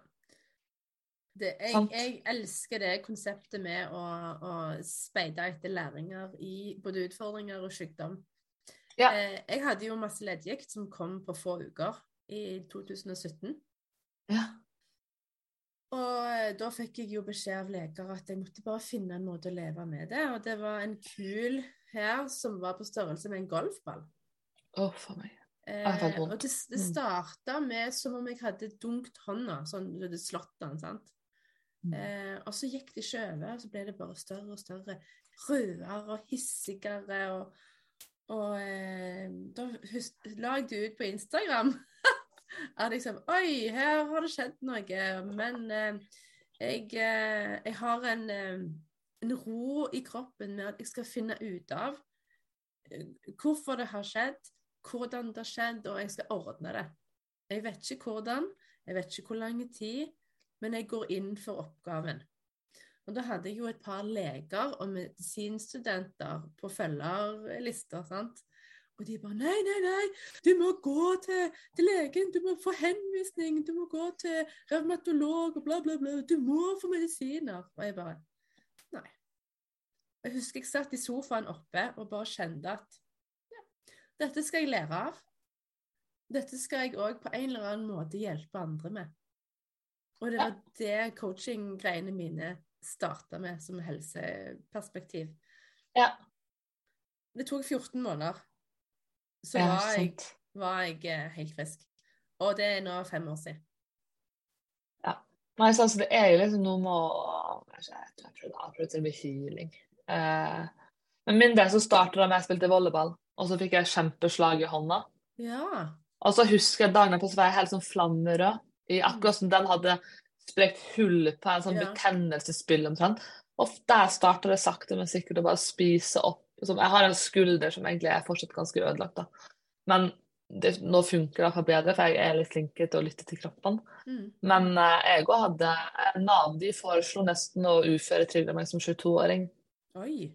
Det, jeg, jeg elsker det konseptet med å, å speide etter læringer i både utfordringer og sykdom. Ja. Eh, jeg hadde jo masse leddgikt som kom på få uker i 2017. Ja. Og eh, da fikk jeg jo beskjed av leger at jeg måtte bare finne en måte å leve med det. Og det var en kul her som var på størrelse med en golfball. Å, for meg. Eh, og det, det Mm. starta med som om jeg hadde dunkt hånda, sånn du hadde slått den, sant. Mm. Eh, og så gikk det ikke over, og så ble det bare større og større. Rødere og hissigere. Og, og eh, da la jeg det ut på Instagram. at liksom Oi, her har det skjedd noe. Men eh, jeg, eh, jeg har en, eh, en ro i kroppen med at jeg skal finne ut av hvorfor det har skjedd, hvordan det har skjedd, og jeg skal ordne det. Jeg vet ikke hvordan, jeg vet ikke hvor lang tid, men jeg går inn for oppgaven. Og da hadde jeg jo et par leger og medisinstudenter på følgerlister, sant. Og de bare Nei, nei, nei, du må gå til, til legen, du må få henvisning, du må gå til revmatolog og bla, bla, bla. Du må få medisiner. Og jeg bare Nei. Jeg husker jeg satt i sofaen oppe og bare kjente at dette skal jeg lære av. Dette skal jeg òg på en eller annen måte hjelpe andre med. Og det var det coaching-greiene mine starta med som helseperspektiv. Ja. Det tok 14 måneder. Så Ja, var, jeg, var jeg eh, helt frisk. Og det er nå fem år siden. Nei, så altså, det er jo liksom noe med å Jeg tror det og med healing. Eh, men min del så startet det med at jeg spilte volleyball, og så fikk jeg kjempeslag i hånda. Ja. Og så husker jeg dagen etterpå så var jeg helt sånn flammerød. I akkurat som den hadde sprekt hull på en sånn Ja. betennelsesspill omtrent. Og der starta det sakte, men sikkert å bare spise opp. Jeg har en skulder som egentlig er fortsatt ganske ødelagt, da. Men det, nå funker det iallfall bedre, for jeg er litt flinkere til å lytte til kroppen. Mm. Men uh, jeg òg hadde Nav de foreslo nesten å uføretrygde meg som 22-åring. Oi.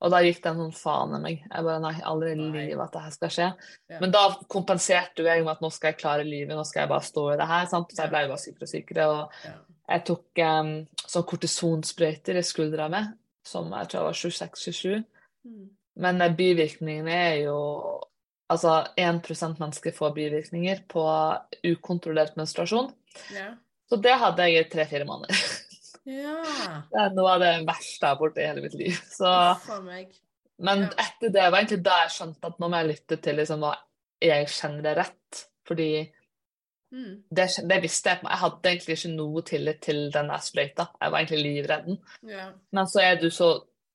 Og da gikk det en sånn faen i meg. Jeg bare nei, aldri i livet at det her skal skje. Ja. Men da kompenserte jeg med at nå skal jeg klare livet, nå skal jeg bare stå i det her. Sant? Så jeg ble bare sykere og sykere. Og Ja. jeg tok um, sånn kortisonsprøyter i skuldra mi, som jeg tror jeg var 26-27. Mm. Men bivirkningene er jo Altså 1% mennesker får bivirkninger på ukontrollert menstruasjon. Ja. Så det hadde jeg i tre-fire måneder. ja. Det er noe av det verste jeg har borti i hele mitt liv. Så, men Ja. etter det var egentlig da jeg skjønte at nå må jeg lytte til liksom, hva jeg kjenner er rett. Fordi Mm. Det, det visste jeg. Jeg hadde egentlig ikke noe tillit til den der sprøyta. Jeg var egentlig livredd. Ja. Men så er du så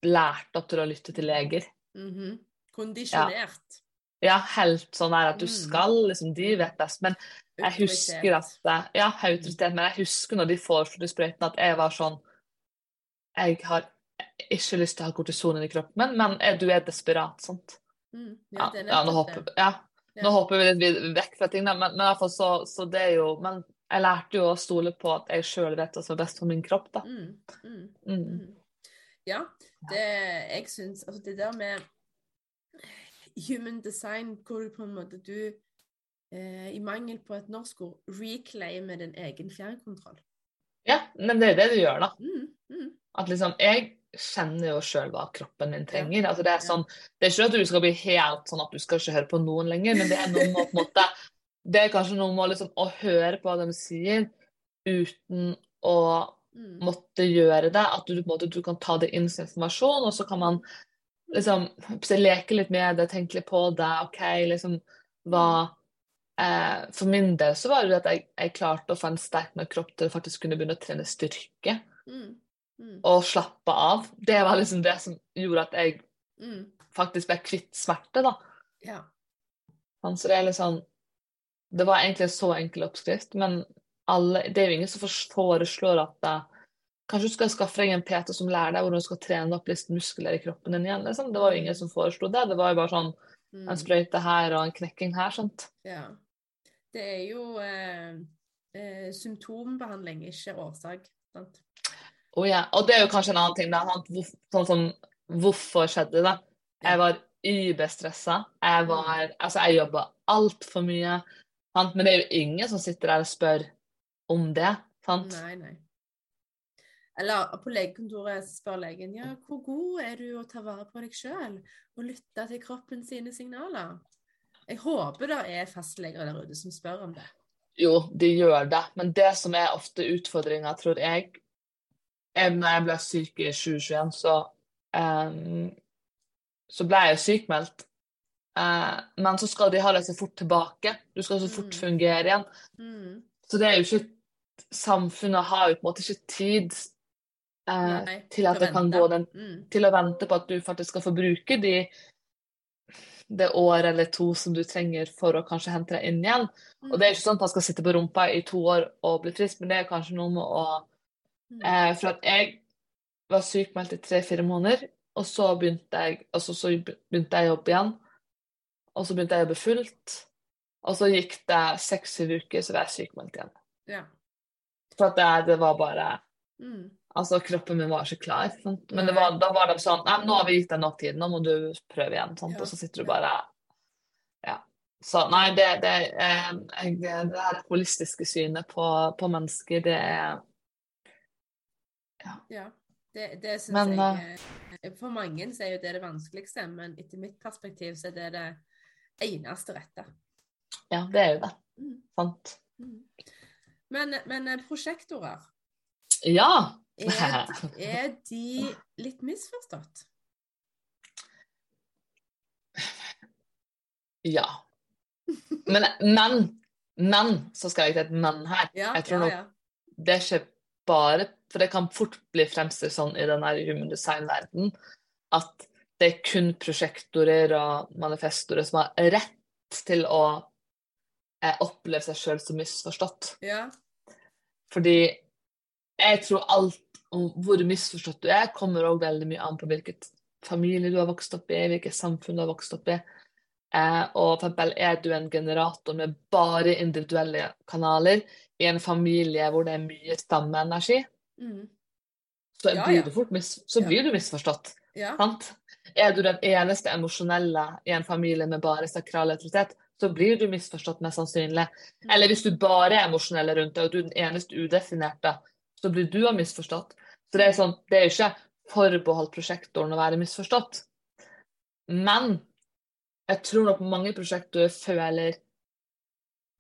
lært opp til å lytte til leger. Mhm. Kondisjonert. Ja, helt sånn der at du Mm. skal, liksom, de vet best. Men jeg husker at det- Ja, autoritet. Men jeg husker når de foreslo de sprøytene, at jeg var sånn Jeg har ikke lyst til å ha kortison i kroppen min, men er- du er desperat, sant? mm. Ja, Ja, ja, nå håper, ja. Nå hopper vi litt vekk fra ting, men, men iallfall så, så det er jo Men jeg lærte jo å stole på at jeg sjøl vet hva som er best for min kropp, da. Mm. Mm. Mm. Mm. Ja, det jeg syns Altså, det der med human design, hvor du på en måte du eh, I mangel på et norsk ord reclaimer din egen fjernkontroll. Ja, men det er det du gjør, da. Mm. Mm. At liksom, jeg kjenner jo sjøl hva kroppen min trenger. Ja. Altså det er sånn, det er ikke at du skal bli helt sånn at du skal ikke høre på noen lenger, men det er noe med på en måte Det er kanskje noe med liksom, å høre på hva de sier uten å Mm. måtte gjøre det. At du, på en måte, du kan ta det inn som informasjon, og så kan man liksom leke litt med det, tenke litt på det. OK, liksom hva eh, For min del så var det at jeg, jeg klarte å få en sterk nok kropp til å faktisk kunne begynne å trene styrke Mm. Mm. og slappe av. Det var liksom det som gjorde at jeg Mm. faktisk ble kvitt smerte, da. Ja. Så det er sånn Det var egentlig en så enkel oppskrift, men alle, det er jo ingen som foreslår at eh, Kanskje du skal skaffe deg en PT som lærer deg hvordan du skal trene opp litt muskler i kroppen din igjen. Liksom. Det var jo ingen som foreslo det. Det var jo bare sånn Mm. en sprøyte her og en knekking her. sant? ja. Det er jo eh, eh, symptombehandling, ikke årsak. Sant? Oh, ja. Og det er jo kanskje en annen ting. Da. Hvor- Sånn som hvorfor skjedde det? Jeg var überstressa. Jeg var Altså, jeg jobba altfor mye. Sant? Men det er jo ingen som sitter der og spør om det. Sant? Nei, nei. Eller på legekontoret spør legen ja, hvor god er du å ta vare på deg sjøl og lytte til kroppen sine signaler. Jeg håper det er fastleger der ute som spør om det. Jo, de gjør det. Men det som er ofte utfordringa, tror jeg er Når jeg ble syk i 2021, så um, Så ble jeg sykmeldt. Uh, men så skal de ha deg så fort tilbake. Du skal så fort Mm. fungere igjen. Mm. Så det er jo ikke Samfunnet har jo på en måte ikke tid eh, Nei, til at det kan vente. gå den Mm. til å vente på at du faktisk skal få bruke de det året eller to som du trenger for å kanskje hente deg inn igjen. Og det er ikke sånn at man skal sitte på rumpa i to år og bli frisk, men det er kanskje noe med å Mm. eh, For at jeg var sykmeldt i tre-fire måneder, og så begynte jeg altså, så begynte jeg å jobbe igjen. Og så begynte jeg å jobbe fullt. Og så gikk det seks-syv uker, så var jeg sykmeldt igjen. Ja. For at det, det var bare Mm. Altså, kroppen min var ikke klar. Sant? Men det var, da var de sånn Nei, nå har vi gitt deg nok tid, nå må du prøve igjen. Sant? Ja. Og så sitter du bare Ja. Så nei, det, det, eh, jeg, det her holistiske synet på, på mennesker, det er Ja. Det, det syns Men, jeg eh, For mange så er jo det det vanskeligste, men etter mitt perspektiv så er det det eneste rette. Ja, det er jo det. Mm. Sant? Mm. Men, men eh, prosjektorer, Ja! Er, er de litt misforstått? Ja. Men, men, men så skal jeg til et men her. Ja, Jeg tror ja, nok det er ikke bare For det kan fort bli fremstilt sånn i den her human design-verdenen at det er kun prosjektorer og manifestorer som har rett til å eh, oppleve seg sjøl som misforstått. ja. Fordi jeg tror alt om hvor misforstått du er, kommer òg veldig mye an på hvilket familie du har vokst opp i, hvilket samfunn du har vokst opp i. Eh, og for eksempel er du en generator med bare individuelle kanaler i en familie hvor det er mye stammeenergi, Mm. så, Ja, blir, ja. Du mis så Ja. blir du misforstått. Sant? Er du den eneste emosjonelle i en familie med bare sakral autoritet, så blir du misforstått mest sannsynlig. Mm. Eller hvis du bare er emosjonell rundt deg, og du er den eneste udefinerte, så blir du misforstått. Så det er, sånn, det er jo ikke forbeholdt prosjektoren å være misforstått. Men jeg tror nok mange prosjektorer føler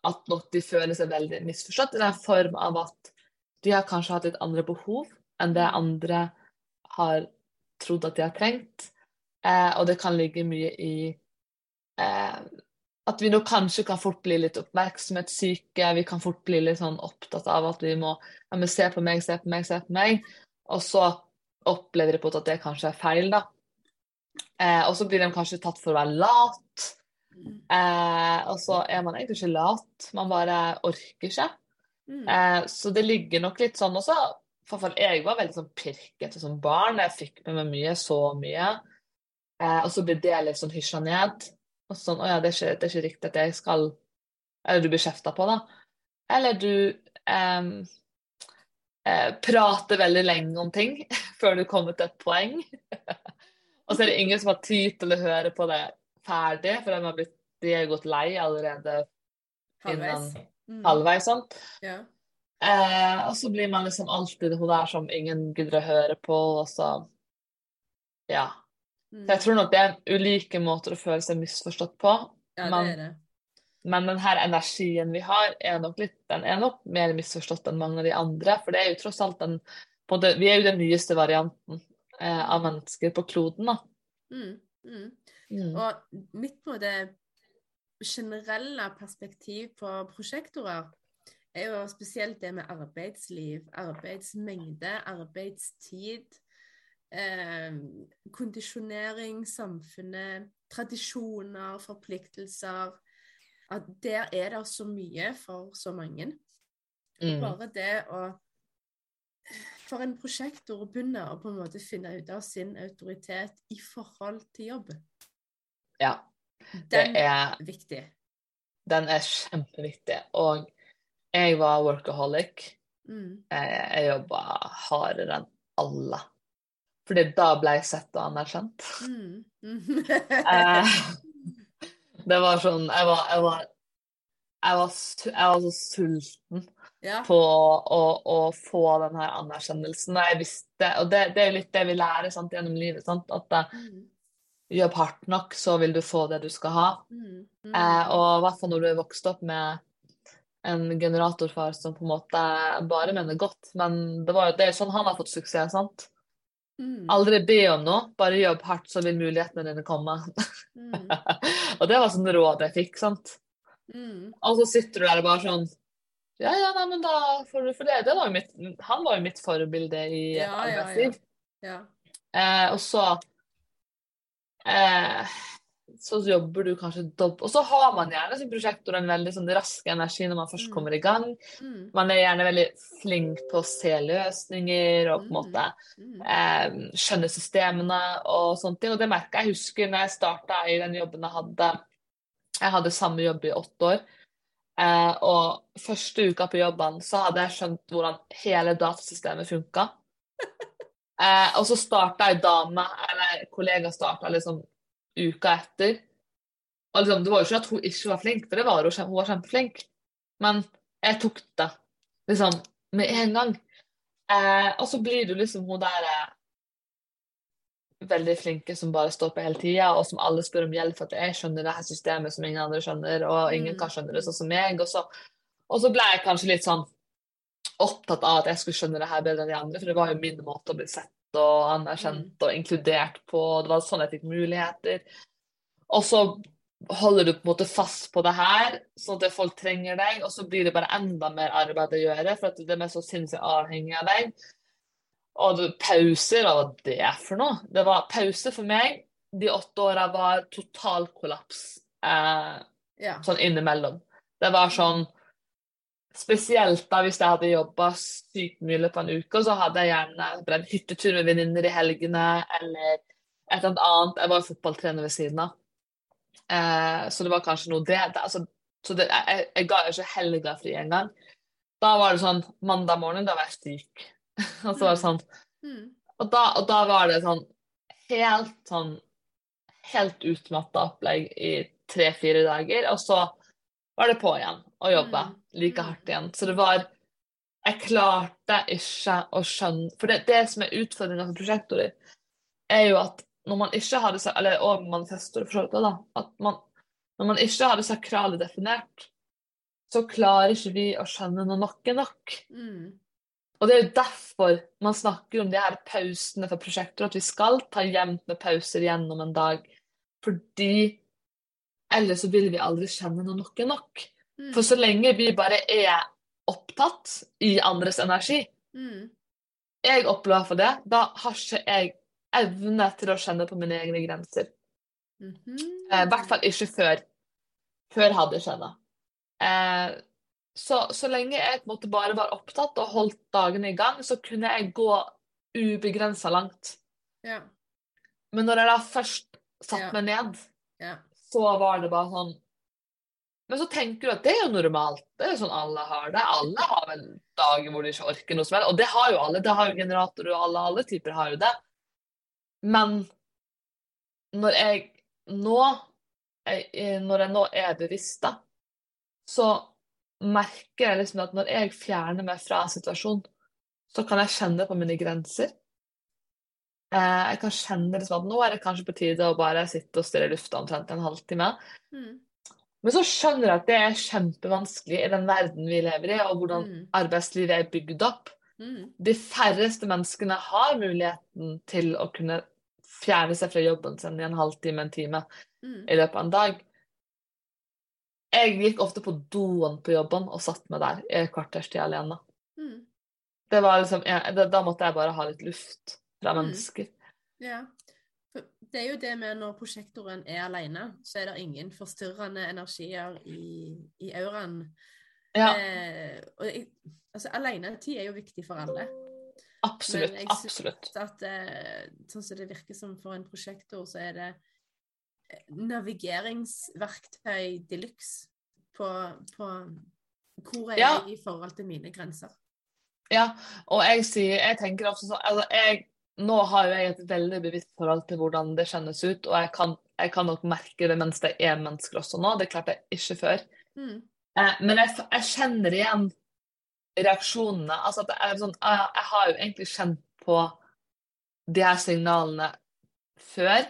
at nok de føler seg veldig misforstått, i den form av at de har kanskje hatt litt andre behov enn det andre har trodd at de har trengt. Eh, og det kan ligge mye i eh, at vi nå kanskje kan fort bli litt oppmerksomhetssyke. Vi kan fort bli litt sånn opptatt av at vi må ja, men se på meg, se på meg, se på meg. Og så opplever de på at det kanskje er feil, da. Eh, og så blir de kanskje tatt for å være lat. Eh, og så er man egentlig ikke lat, man bare orker ikke. Mm. Eh, så det ligger nok litt sånn også. For fall jeg var veldig sånn pirkete som barn. Jeg fikk med meg mye, så mye. Eh, og så blir det litt sånn hysja ned. Og sånn Å ja, det er, ikke, det er ikke riktig at jeg skal Eller du blir kjefta på, da. Eller du em, eh, prater veldig lenge om ting før du kommer til et poeng. og så er det ingen som har tid til å høre på det ferdig, for de har blitt, de har gått lei allerede Halvveis. Mm. halvveis. sånn. Ja. Eh, og så blir man liksom alltid hun der som ingen gidder å høre på, og så Ja. Mm. Jeg tror nok det er ulike måter å føle seg misforstått på. ja, men, det er det. Men den her energien vi har, er nok litt, den er nok mer misforstått enn mange av de andre. For det er jo tross alt den det, Vi er jo den nyeste varianten eh, av mennesker på kloden, da. Mm. Mm. Mm. Og mitt på det generelle perspektiv på prosjektorer er jo spesielt det med arbeidsliv, arbeidsmengde, arbeidstid, eh, kondisjonering, samfunnet, tradisjoner, forpliktelser. At der er det så mye for så mange. Mm. Bare det å For en prosjektor å begynne å på en måte finne ut av sin autoritet i forhold til jobb, Ja. Det den er er, viktig. den er kjempeviktig. Og jeg var workaholic. Mm. Jeg, jeg jobba hardere enn alle. Fordi da ble jeg sett og anerkjent. Mm. Eh, det var sånn Jeg var, jeg var, jeg var, jeg var så sulten ja. på å, å få den her anerkjennelsen. Jeg visste, og det, det er jo litt det vi lærer sant, gjennom livet. Sant? At eh, Mm. jobb hardt nok, så vil du få det du skal ha. Mm. Mm. Eh, og i hvert fall når du er vokst opp med en generatorfar som på en måte bare mener godt. Men det, var jo, det er jo sånn han har fått suksess. sant? Mm. Aldri be om noe, bare jobb hardt, så vil mulighetene dine komme. Mm. og det var sånn råd jeg fikk. sant? Mm. Og så sitter du der og bare sånn Ja, ja, nei, men da får du for det. det var mitt, han var jo mitt forbilde i Ja, ja, ja. arbeidsliv. Ja. Eh, og så eh, så jobber du kanskje dobbelt Og så har man gjerne som prosjektor en veldig sånn rask energi når man først Mm. kommer i gang. Mm. Man er gjerne veldig flink på å se løsninger og på en Mm. måte eh, skjønne systemene og sånne ting. Og det merka jeg. husker når jeg starta i den jobben jeg hadde. Jeg hadde samme jobb i åtte år. Eh, og første uka på jobben så hadde jeg skjønt hvordan hele datasystemet funka. Eh, og så starta ei dame, eller kollega starta liksom uka etter. Liksom, det var jo ikke at hun ikke var flink, for det var hun, hun var kjempeflink. Men jeg tok det liksom med en gang. Eh, og så blir du liksom hun der eh, veldig flinke som bare står på hele tida, og som alle spør om hjelp for at jeg skjønner det her systemet som ingen andre skjønner, og ingen Mm. kan skjønne det sånn som meg. Og så, og så ble jeg kanskje litt sånn opptatt av at jeg skulle skjønne det her bedre enn de andre, for det var jo min måte å bli sett og anerkjent og inkludert på. Det var sånn jeg fikk muligheter. Og så holder du på en måte fast på det her, sånn at folk trenger deg, og så blir det bare enda mer arbeid å gjøre, for at de er så sinnssykt avhengig av deg. Og du pauser, hva var det for noe? Det var pause for meg. De åtte åra var total kollaps eh, Ja. sånn innimellom. Det var sånn Spesielt da hvis jeg hadde jobba sykt mye løpet av en uke, så hadde jeg gjerne en hyttetur med venninner i helgene eller et eller annet. Jeg var fotballtrener ved siden av. Eh, så det var kanskje noe det, det altså, Så det, jeg, jeg ga jo ikke helga fri engang. Da var det sånn Mandag morgen, da var jeg syk. og så var det sånn Mm. og da, og da var det sånn helt sånn helt utmatta opplegg i tre-fire dager, og så var det på igjen og jobbe Mm. like Mm. hardt igjen. Så det var Jeg klarte ikke å skjønne For det, det som er utfordringa for prosjektorer, er jo at når man ikke har det Eller og manifestorer, for så vidt da. At man, når man ikke har det sakrale definert, så klarer ikke vi å skjønne når nok er nok. Mm. Og det er jo derfor man snakker om de her pausene for prosjekter, at vi skal ta jevnt med pauser gjennom en dag. Fordi Eller så vil vi aldri kjenne når nok er nok. Mm. For så lenge vi bare er opptatt i andres energi, Mm. jeg opplever for det, da har ikke jeg evne til å kjenne på mine egne grenser. Mhm. Eh, I hvert fall ikke før. Før hadde jeg kjenne. Eh, så, så lenge jeg på en måte bare var opptatt og holdt dagene i gang, så kunne jeg gå ubegrensa langt. Ja. Men når jeg da først satte Ja. meg ned, Ja. Så var det bare sånn Men så tenker du at det er jo normalt. Det er jo sånn alle har det. Alle har vel dager hvor de ikke orker noe som helst. Og det har jo alle. Det har jo generatorer, og alle, alle typer har jo det. Men når jeg nå jeg, Når jeg nå er bevisst, da, så merker jeg liksom at når jeg fjerner meg fra en situasjon, så kan jeg kjenne på mine grenser. Eh, jeg kan kjenne liksom at nå er det kanskje på tide å bare sitte og stirre i lufta omtrent en halvtime. Mm. Men så skjønner jeg at det er kjempevanskelig i den verden vi lever i, og hvordan Mm. arbeidslivet er bygd opp. Mm. De færreste menneskene har muligheten til å kunne fjerne seg fra jobben sin i en halvtime, en time Mm. i løpet av en dag. Jeg gikk ofte på doen på jobben og satt meg der i et kvarters tid alene. Mm. Det var liksom, jeg, da måtte jeg bare ha litt luft fra Mm. Ja. Det er jo det med når prosjektoren er alene, så er det ingen forstyrrende energier i, i auraen. Ja, Eh, og jeg, altså, alenetid er jo viktig for alle. absolutt. men jeg synes- Absolutt. At, eh, sånn som det virker som for en prosjektor, så er det eh, navigeringsverktøy de luxe på, på hvor er Ja. jeg i forhold til mine grenser. Ja, og jeg sier, jeg tenker også sånn, altså jeg, nå har jo jeg et veldig bevisst forhold til hvordan det kjennes ut, og jeg kan, jeg kan nok merke det mens det er mennesker også nå, det klarte jeg ikke før. Mm. Eh, men jeg, jeg kjenner igjen reaksjonene, altså at det er sånn, jeg, jeg har jo egentlig kjent på de her signalene før,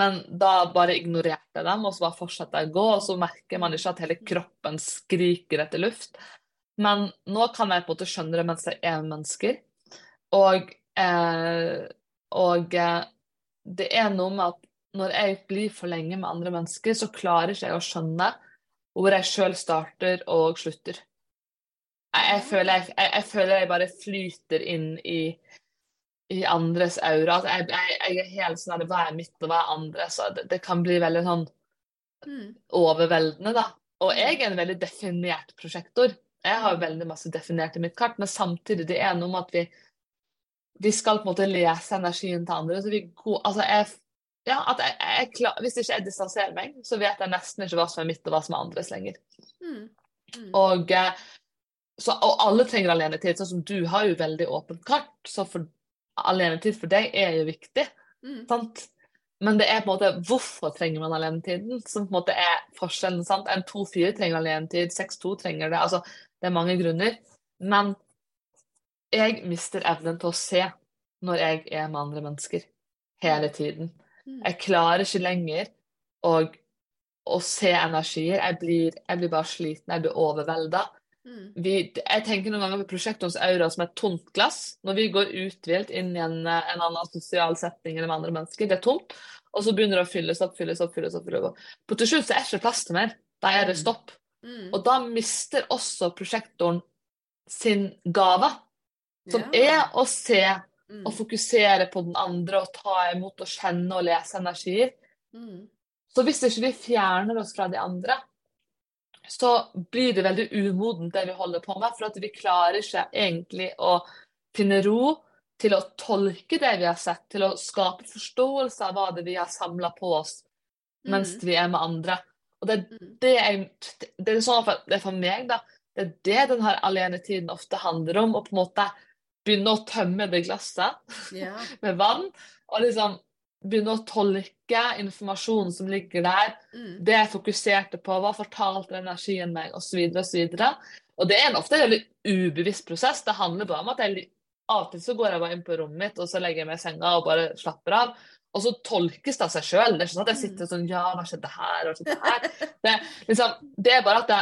men da bare ignorerte jeg dem, og så bare fortsatte jeg å gå, og så merker man ikke at hele kroppen skriker etter luft. Men nå kan jeg på en måte skjønne det mens jeg er mennesker. Og, eh, og eh, det er noe med at når jeg blir for lenge med andre mennesker, så klarer ikke jeg å skjønne hvor jeg sjøl starter og slutter. Jeg, jeg, føler jeg, jeg, føler jeg bare flyter inn i, i andres aura. At jeg, jeg, er helt sånn Hva er mitt, og hva er andres? Så det, det kan bli veldig sånn Mm. overveldende, da. Og jeg er en veldig definert prosjektor. Jeg har veldig masse definert i mitt kart, men samtidig det er noe med at vi, vi skal på en måte lese energien til andre. Så vi går, altså jeg, ja, at jeg, jeg klar, hvis ikke jeg distanserer meg, så vet jeg nesten ikke hva som er mitt og hva som er andres lenger. Mm. Mm. Og, eh, så, og alle trenger alenetid. Sånn som du har jo veldig åpent kart, så for, alenetid for deg er jo viktig. Mm. sant? Men det er på en måte hvorfor trenger man alenetiden, som på en måte er forskjellen. sant? En 2-4 trenger alenetid, 6-2 trenger det. altså Det er mange grunner. Men jeg mister evnen til å se når jeg er med andre mennesker. Hele tiden. Mm. Jeg klarer ikke lenger å, å se energier. Jeg blir, jeg blir bare sliten, jeg blir overvelda. Mm. Vi, jeg tenker noen ganger på prosjektorens aura som et tomt glass. Når vi går uthvilt inn i en, en annen sosial setting eller med andre mennesker, det er tomt, og så begynner det å fylles opp, fylles opp, fylles opp. fylles opp. På til slutt så er det ikke plass til mer. Da er det stopp. Mm. Og da mister også prosjektoren sin gave, som er å se Mm. og fokusere på den andre og ta imot og kjenne og lese energier. Mm. Så hvis ikke vi fjerner oss fra de andre, så blir det veldig umodent det vi holder på med. For at vi klarer ikke egentlig å finne ro til å tolke det vi har sett, til å skape forståelse av hva det vi har samla på oss mens Mm. vi er med andre. Og det Mm. det er, Det er sånn for, det er for meg, da. Det er det denne alenetiden ofte handler om. Å på en måte begynne å tømme det glasset Ja. med vann. Og liksom begynne å tolke informasjonen som ligger der. Mm. Det jeg fokuserte på, hva fortalte energien meg, osv. osv. Og det er en ofte en veldig ubevisst prosess. Det handler bare om at jeg av og til så går jeg bare inn på rommet mitt og så legger jeg meg i senga og bare slapper av. Og så tolkes det av seg sjøl. Det er ikke sånn at jeg sitter sånn Ja, hva skjedde her? Hva skjedde her? Det, liksom, det er bare at det,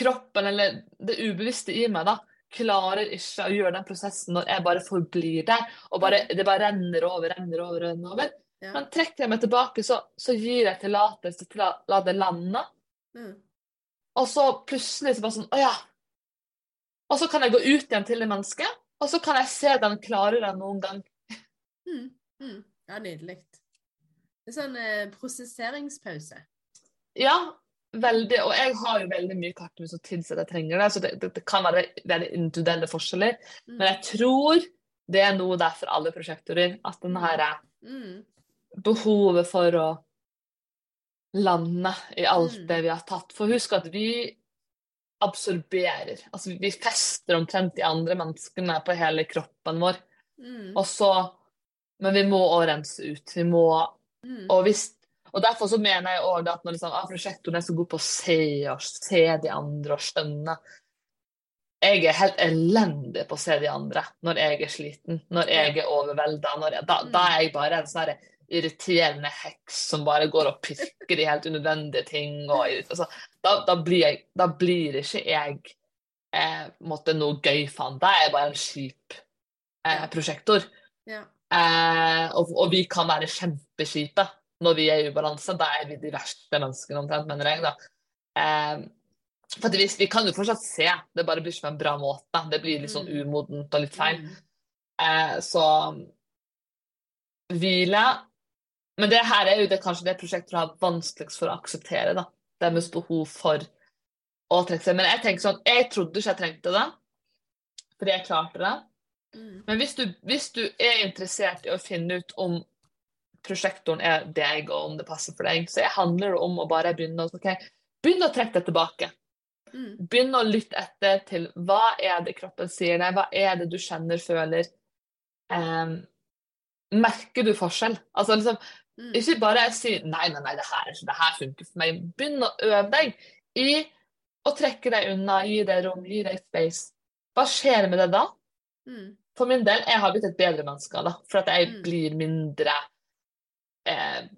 kroppen, eller det ubevisste i meg, da, klarer ikke å gjøre den prosessen når jeg bare forblir der. Og bare, det bare renner over, renner over, renner over. Ja. Men trekker jeg meg tilbake, så, så gir jeg tillatelse til å la det lande. Mm. Og så plutselig så bare sånn Å ja. Og så kan jeg gå ut igjen til det mennesket, og så kan jeg se den klarere enn noen gang. Mm. Mm. Ja, nydelig. Det er sånn eh, prosesseringspause. Ja, veldig. Og jeg har jo veldig mye kartmus som tilsier at jeg trenger det, så det, det, det kan være veldig individuelle forskjeller. Mm. Men jeg tror det er noe der for alle prosjektorer. At den her eh, Mm. behovet for å lande i alt Mm. det vi har tatt. For husk at vi absorberer. Altså vi fester omtrent de andre menneskene på hele kroppen vår. Mm. Og så Men vi må òg rense ut. Vi må Mm. Og, hvis, og derfor så mener jeg også at når liksom, ah, prosjektoren er så god på å se og se de andre og skjønne Jeg er helt elendig på å se de andre når jeg er sliten, når jeg er overvelda. Da, da er jeg bare en sånn irriterende heks som bare går og pirker i helt unødvendige ting. Og, altså, da, da, blir jeg, da blir ikke jeg eh, måtte noe gøy fan. Da er jeg bare en kjip eh, prosjektor. Ja. Eh, og, og vi kan være kjempekjipe når vi er i ubalanse. Da er vi de verste menneskene omtrent, mener jeg. da. Eh, for vi, vi kan jo fortsatt se, det bare blir ikke på en bra måte. Det blir litt sånn Mm. umodent og litt feil. Mm. Eh, så hvile Men det her er jo det, kanskje det prosjektet du har vanskeligst for å akseptere. da. Deres behov for å trekke seg. Men jeg tenker sånn, jeg trodde ikke jeg trengte det, fordi jeg klarte det. Mm. Men hvis du, hvis du er interessert i å finne ut om prosjektoren er deg, og om det passer for deg, så handler det om å bare begynne å, ok, begynne å trekke deg tilbake. Mm. Begynne å lytte etter til hva er det kroppen sier deg, hva er det du kjenner, føler. Um, merker du forskjell? Altså liksom, Mm. ikke bare si nei, nei, nei, det her, det her funker for meg. Begynn å øve deg i å trekke deg unna, gi deg rom, gi deg space. Hva skjer med det da? Mm. For min del, jeg har blitt et bedre menneske da, for at jeg Mm. blir mindre eh,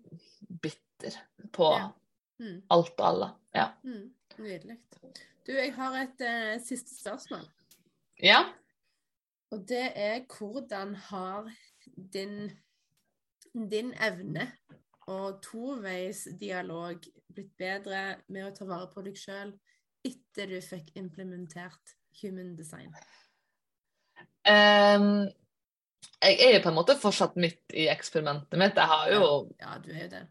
bitter på Ja. Mm. alt og alle. Ja. Mm. Nydelig. Du, jeg har et eh, siste spørsmål. ja. Og det er hvordan har din, din evne og toveisdialog blitt bedre med å ta vare på deg sjøl etter du fikk implementert human design? Ehm, jeg er jo på en måte fortsatt midt i eksperimentet mitt. Jeg har jo Ja, du er jo det.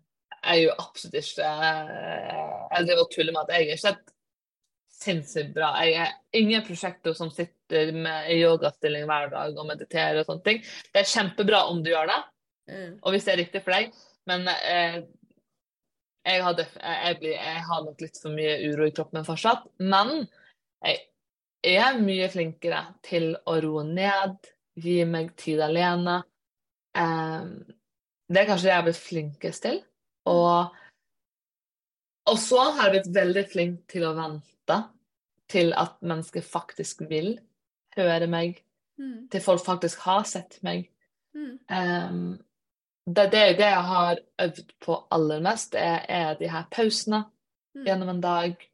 jeg er jo absolutt ikke Jeg driver og tuller med at jeg er ikke et sinnssykt bra Jeg er ingen prosjektor som sitter med yogastilling hver dag og mediterer og sånne ting. Det er kjempebra om du gjør det, Mm. og hvis det er riktig for deg, men eh, jeg, har jeg, blir, jeg har nok litt for mye uro i kroppen fortsatt. Men jeg er mye flinkere til å roe ned, gi meg tid alene. Um, det er kanskje det jeg har blitt flinkest til. Og, og så har jeg blitt veldig flink til å vente til at mennesker faktisk vil høre meg, Mm. til folk faktisk har sett meg. Mm. Um, det, det det jeg har øvd på aller mest, er, er de her pausene Mm. gjennom en dag.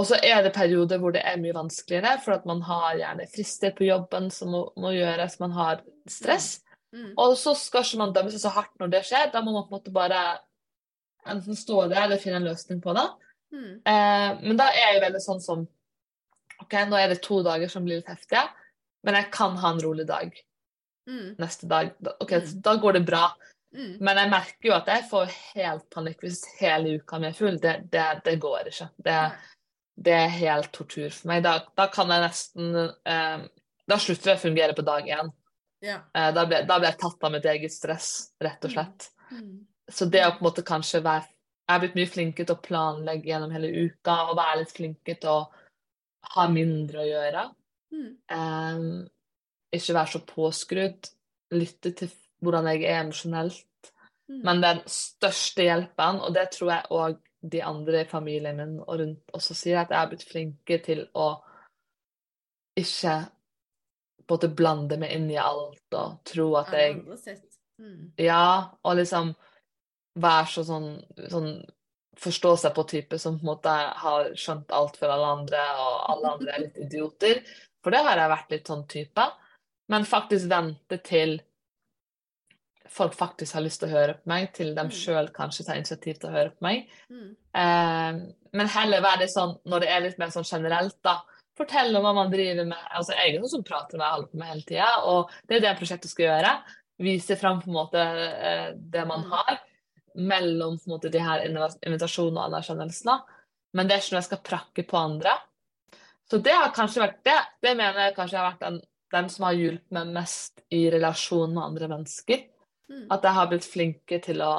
Mm. Og så er det perioder hvor det er mye vanskeligere, for at man har gjerne frister på jobben som må, må gjøres, man har stress. Mm. Og så skal ikke man dømme seg så hardt når det skjer, da må man på en måte bare enten stå der eller finne en løsning på det. Mm. Eh, men da er jeg veldig sånn som OK, nå er det to dager som blir litt heftige, men jeg kan ha en rolig dag Mm. neste dag. Da- OK, Mm. da går det bra. Mm. Men jeg merker jo at jeg får helt panikk hvis hele uka mi er full. Det, det, det går ikke. Det. Det er helt tortur for meg. Da, da kan jeg nesten eh, Da slutter jeg å fungere på dag én. Ja. Eh, da, blir, da jeg tatt av mitt eget stress, rett og slett. Mm. Så det å på en måte kanskje være Jeg er blitt mye flinkere til å planlegge gjennom hele uka og være litt flinkere til å ha mindre å gjøre. Mm. Eh, ikke være så påskrudd. Lytte til hvordan jeg er emosjonelt. Mm. Men den største hjelpen, og det tror jeg òg de andre i familien min og rundt også sier, at jeg har blitt flinkere til å ikke både blande meg inn i alt og tro at jeg. Mm. Ja, og liksom være så sånn, sånn Forstå seg på type som på en måte har skjønt alt for alle andre, og alle andre er litt idioter. For det har jeg vært litt sånn type. Men faktisk vente til folk faktisk har lyst til å høre på meg, til de Mm. sjøl kanskje tar initiativ til å høre på meg. Mm. Eh, men heller være det sånn, når det er litt mer sånn generelt, da. Fortelle om hva man driver med. Altså, jeg er sånn som prater med holder på med hele tida, og det er det prosjektet skal gjøre. Vise fram på en måte eh, det man Mm. har, mellom på en måte de her invitasjonene og anerkjennelsene. Men det er ikke noe jeg skal prakke på andre. Så det har kanskje vært det. Det mener jeg kanskje har vært den, den som har hjulpet meg mest i relasjon med andre mennesker. Mm. At jeg har blitt flinke til å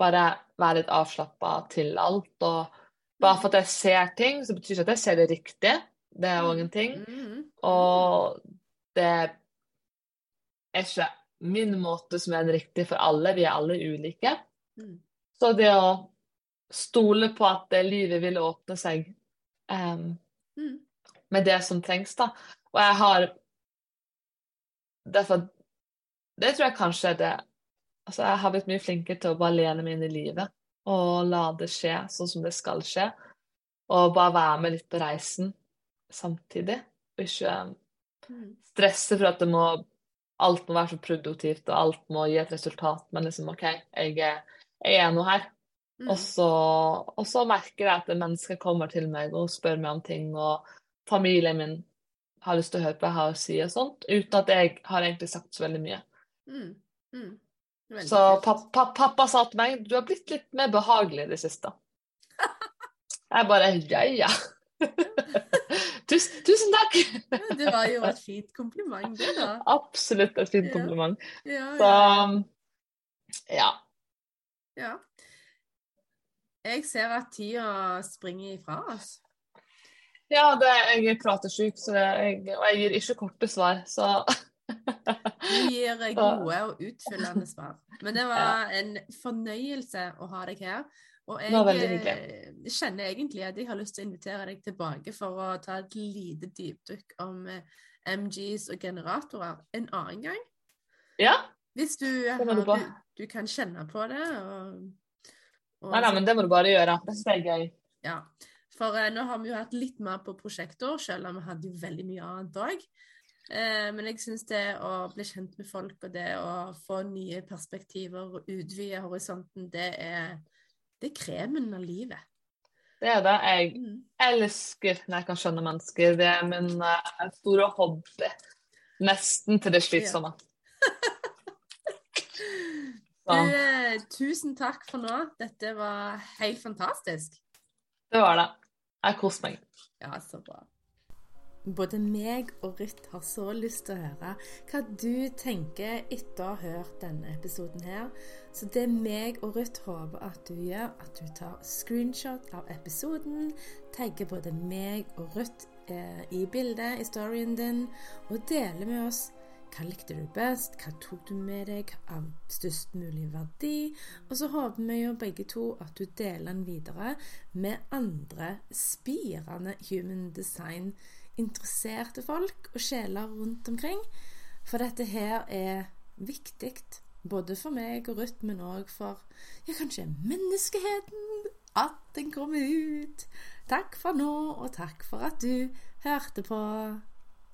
bare være litt avslappa til alt. Og bare for at jeg ser ting, så betyr ikke at jeg ser det riktig. Det er òg en ting. Mm. Og det er ikke min måte som er den riktige for alle. Vi er alle ulike. Mm. Så det å stole på at livet vil åpne seg Mm. med det som trengs, da. Og jeg har Derfor Det tror jeg kanskje er det Altså, jeg har blitt mye flinkere til å bare lene meg inn i livet og la det skje sånn som det skal skje. Og bare være med litt på reisen samtidig. Og ikke stresse for at det må alt må være så produktivt, og alt må gi et resultat. Men liksom OK, jeg jeg er nå her. Mm. Og så, og så merker jeg at mennesker kommer til meg og spør meg om ting, og familien min har lyst til å høre på hva jeg har å si og sånt, uten at jeg har egentlig sagt så veldig mye. Mm. Mm. Så pappa, pa, pa, pappa sa til meg du har blitt litt mer behagelig i det siste. Jeg bare ja, ja. tusen, tusen takk! Det var jo et fint kompliment, det, da. Absolutt et fint Ja. kompliment. Ja, Så ja. ja. ja. Jeg ser at tida springer ifra oss. Ja, det, jeg prater jeg, og jeg gir ikke korte svar, så Du gir gode og utfyllende svar. Men det var en fornøyelse å ha deg her. Og jeg eh, kjenner egentlig at jeg har lyst til å invitere deg tilbake for å ta et lite dypdykk om eh, MGs og generatorer en annen gang. Ja. Hvis du, har, du du, du kan kjenne på det. Og, og Nei, nei, men det må du bare gjøre. Det syns jeg er gøy. Ja, for eh, nå har vi jo hatt litt mer på prosjekter, selv om vi hadde jo veldig mye annet òg. Eh, men jeg syns det å bli kjent med folk og det å få nye perspektiver og utvide horisonten, det er, det er kremen av livet. Det er det. Jeg Mm. elsker når jeg kan skjønne mennesker. Det er min uh, store hobby. Nesten til det slitsomme. Du, eh, tusen takk for nå. Dette var helt fantastisk. det var det. Jeg koste meg. Ja, så bra. Både meg og Ruth har så lyst til å høre hva du tenker etter å ha hørt denne episoden her. Så det meg og Ruth håper at du gjør, at du tar screenshot av episoden, tagger både meg og Ruth eh, i bildet, i storyen din, og deler med oss hva likte du best, hva tok du med deg av størst mulig verdi? Og så håper vi jo begge to at du deler den videre med andre spirende human design interesserte folk og sjeler rundt omkring. For dette her er viktig, både for meg og Ruth, men òg for ja, kanskje menneskeheten. At den kommer ut. Takk for nå, og takk for at du hørte på.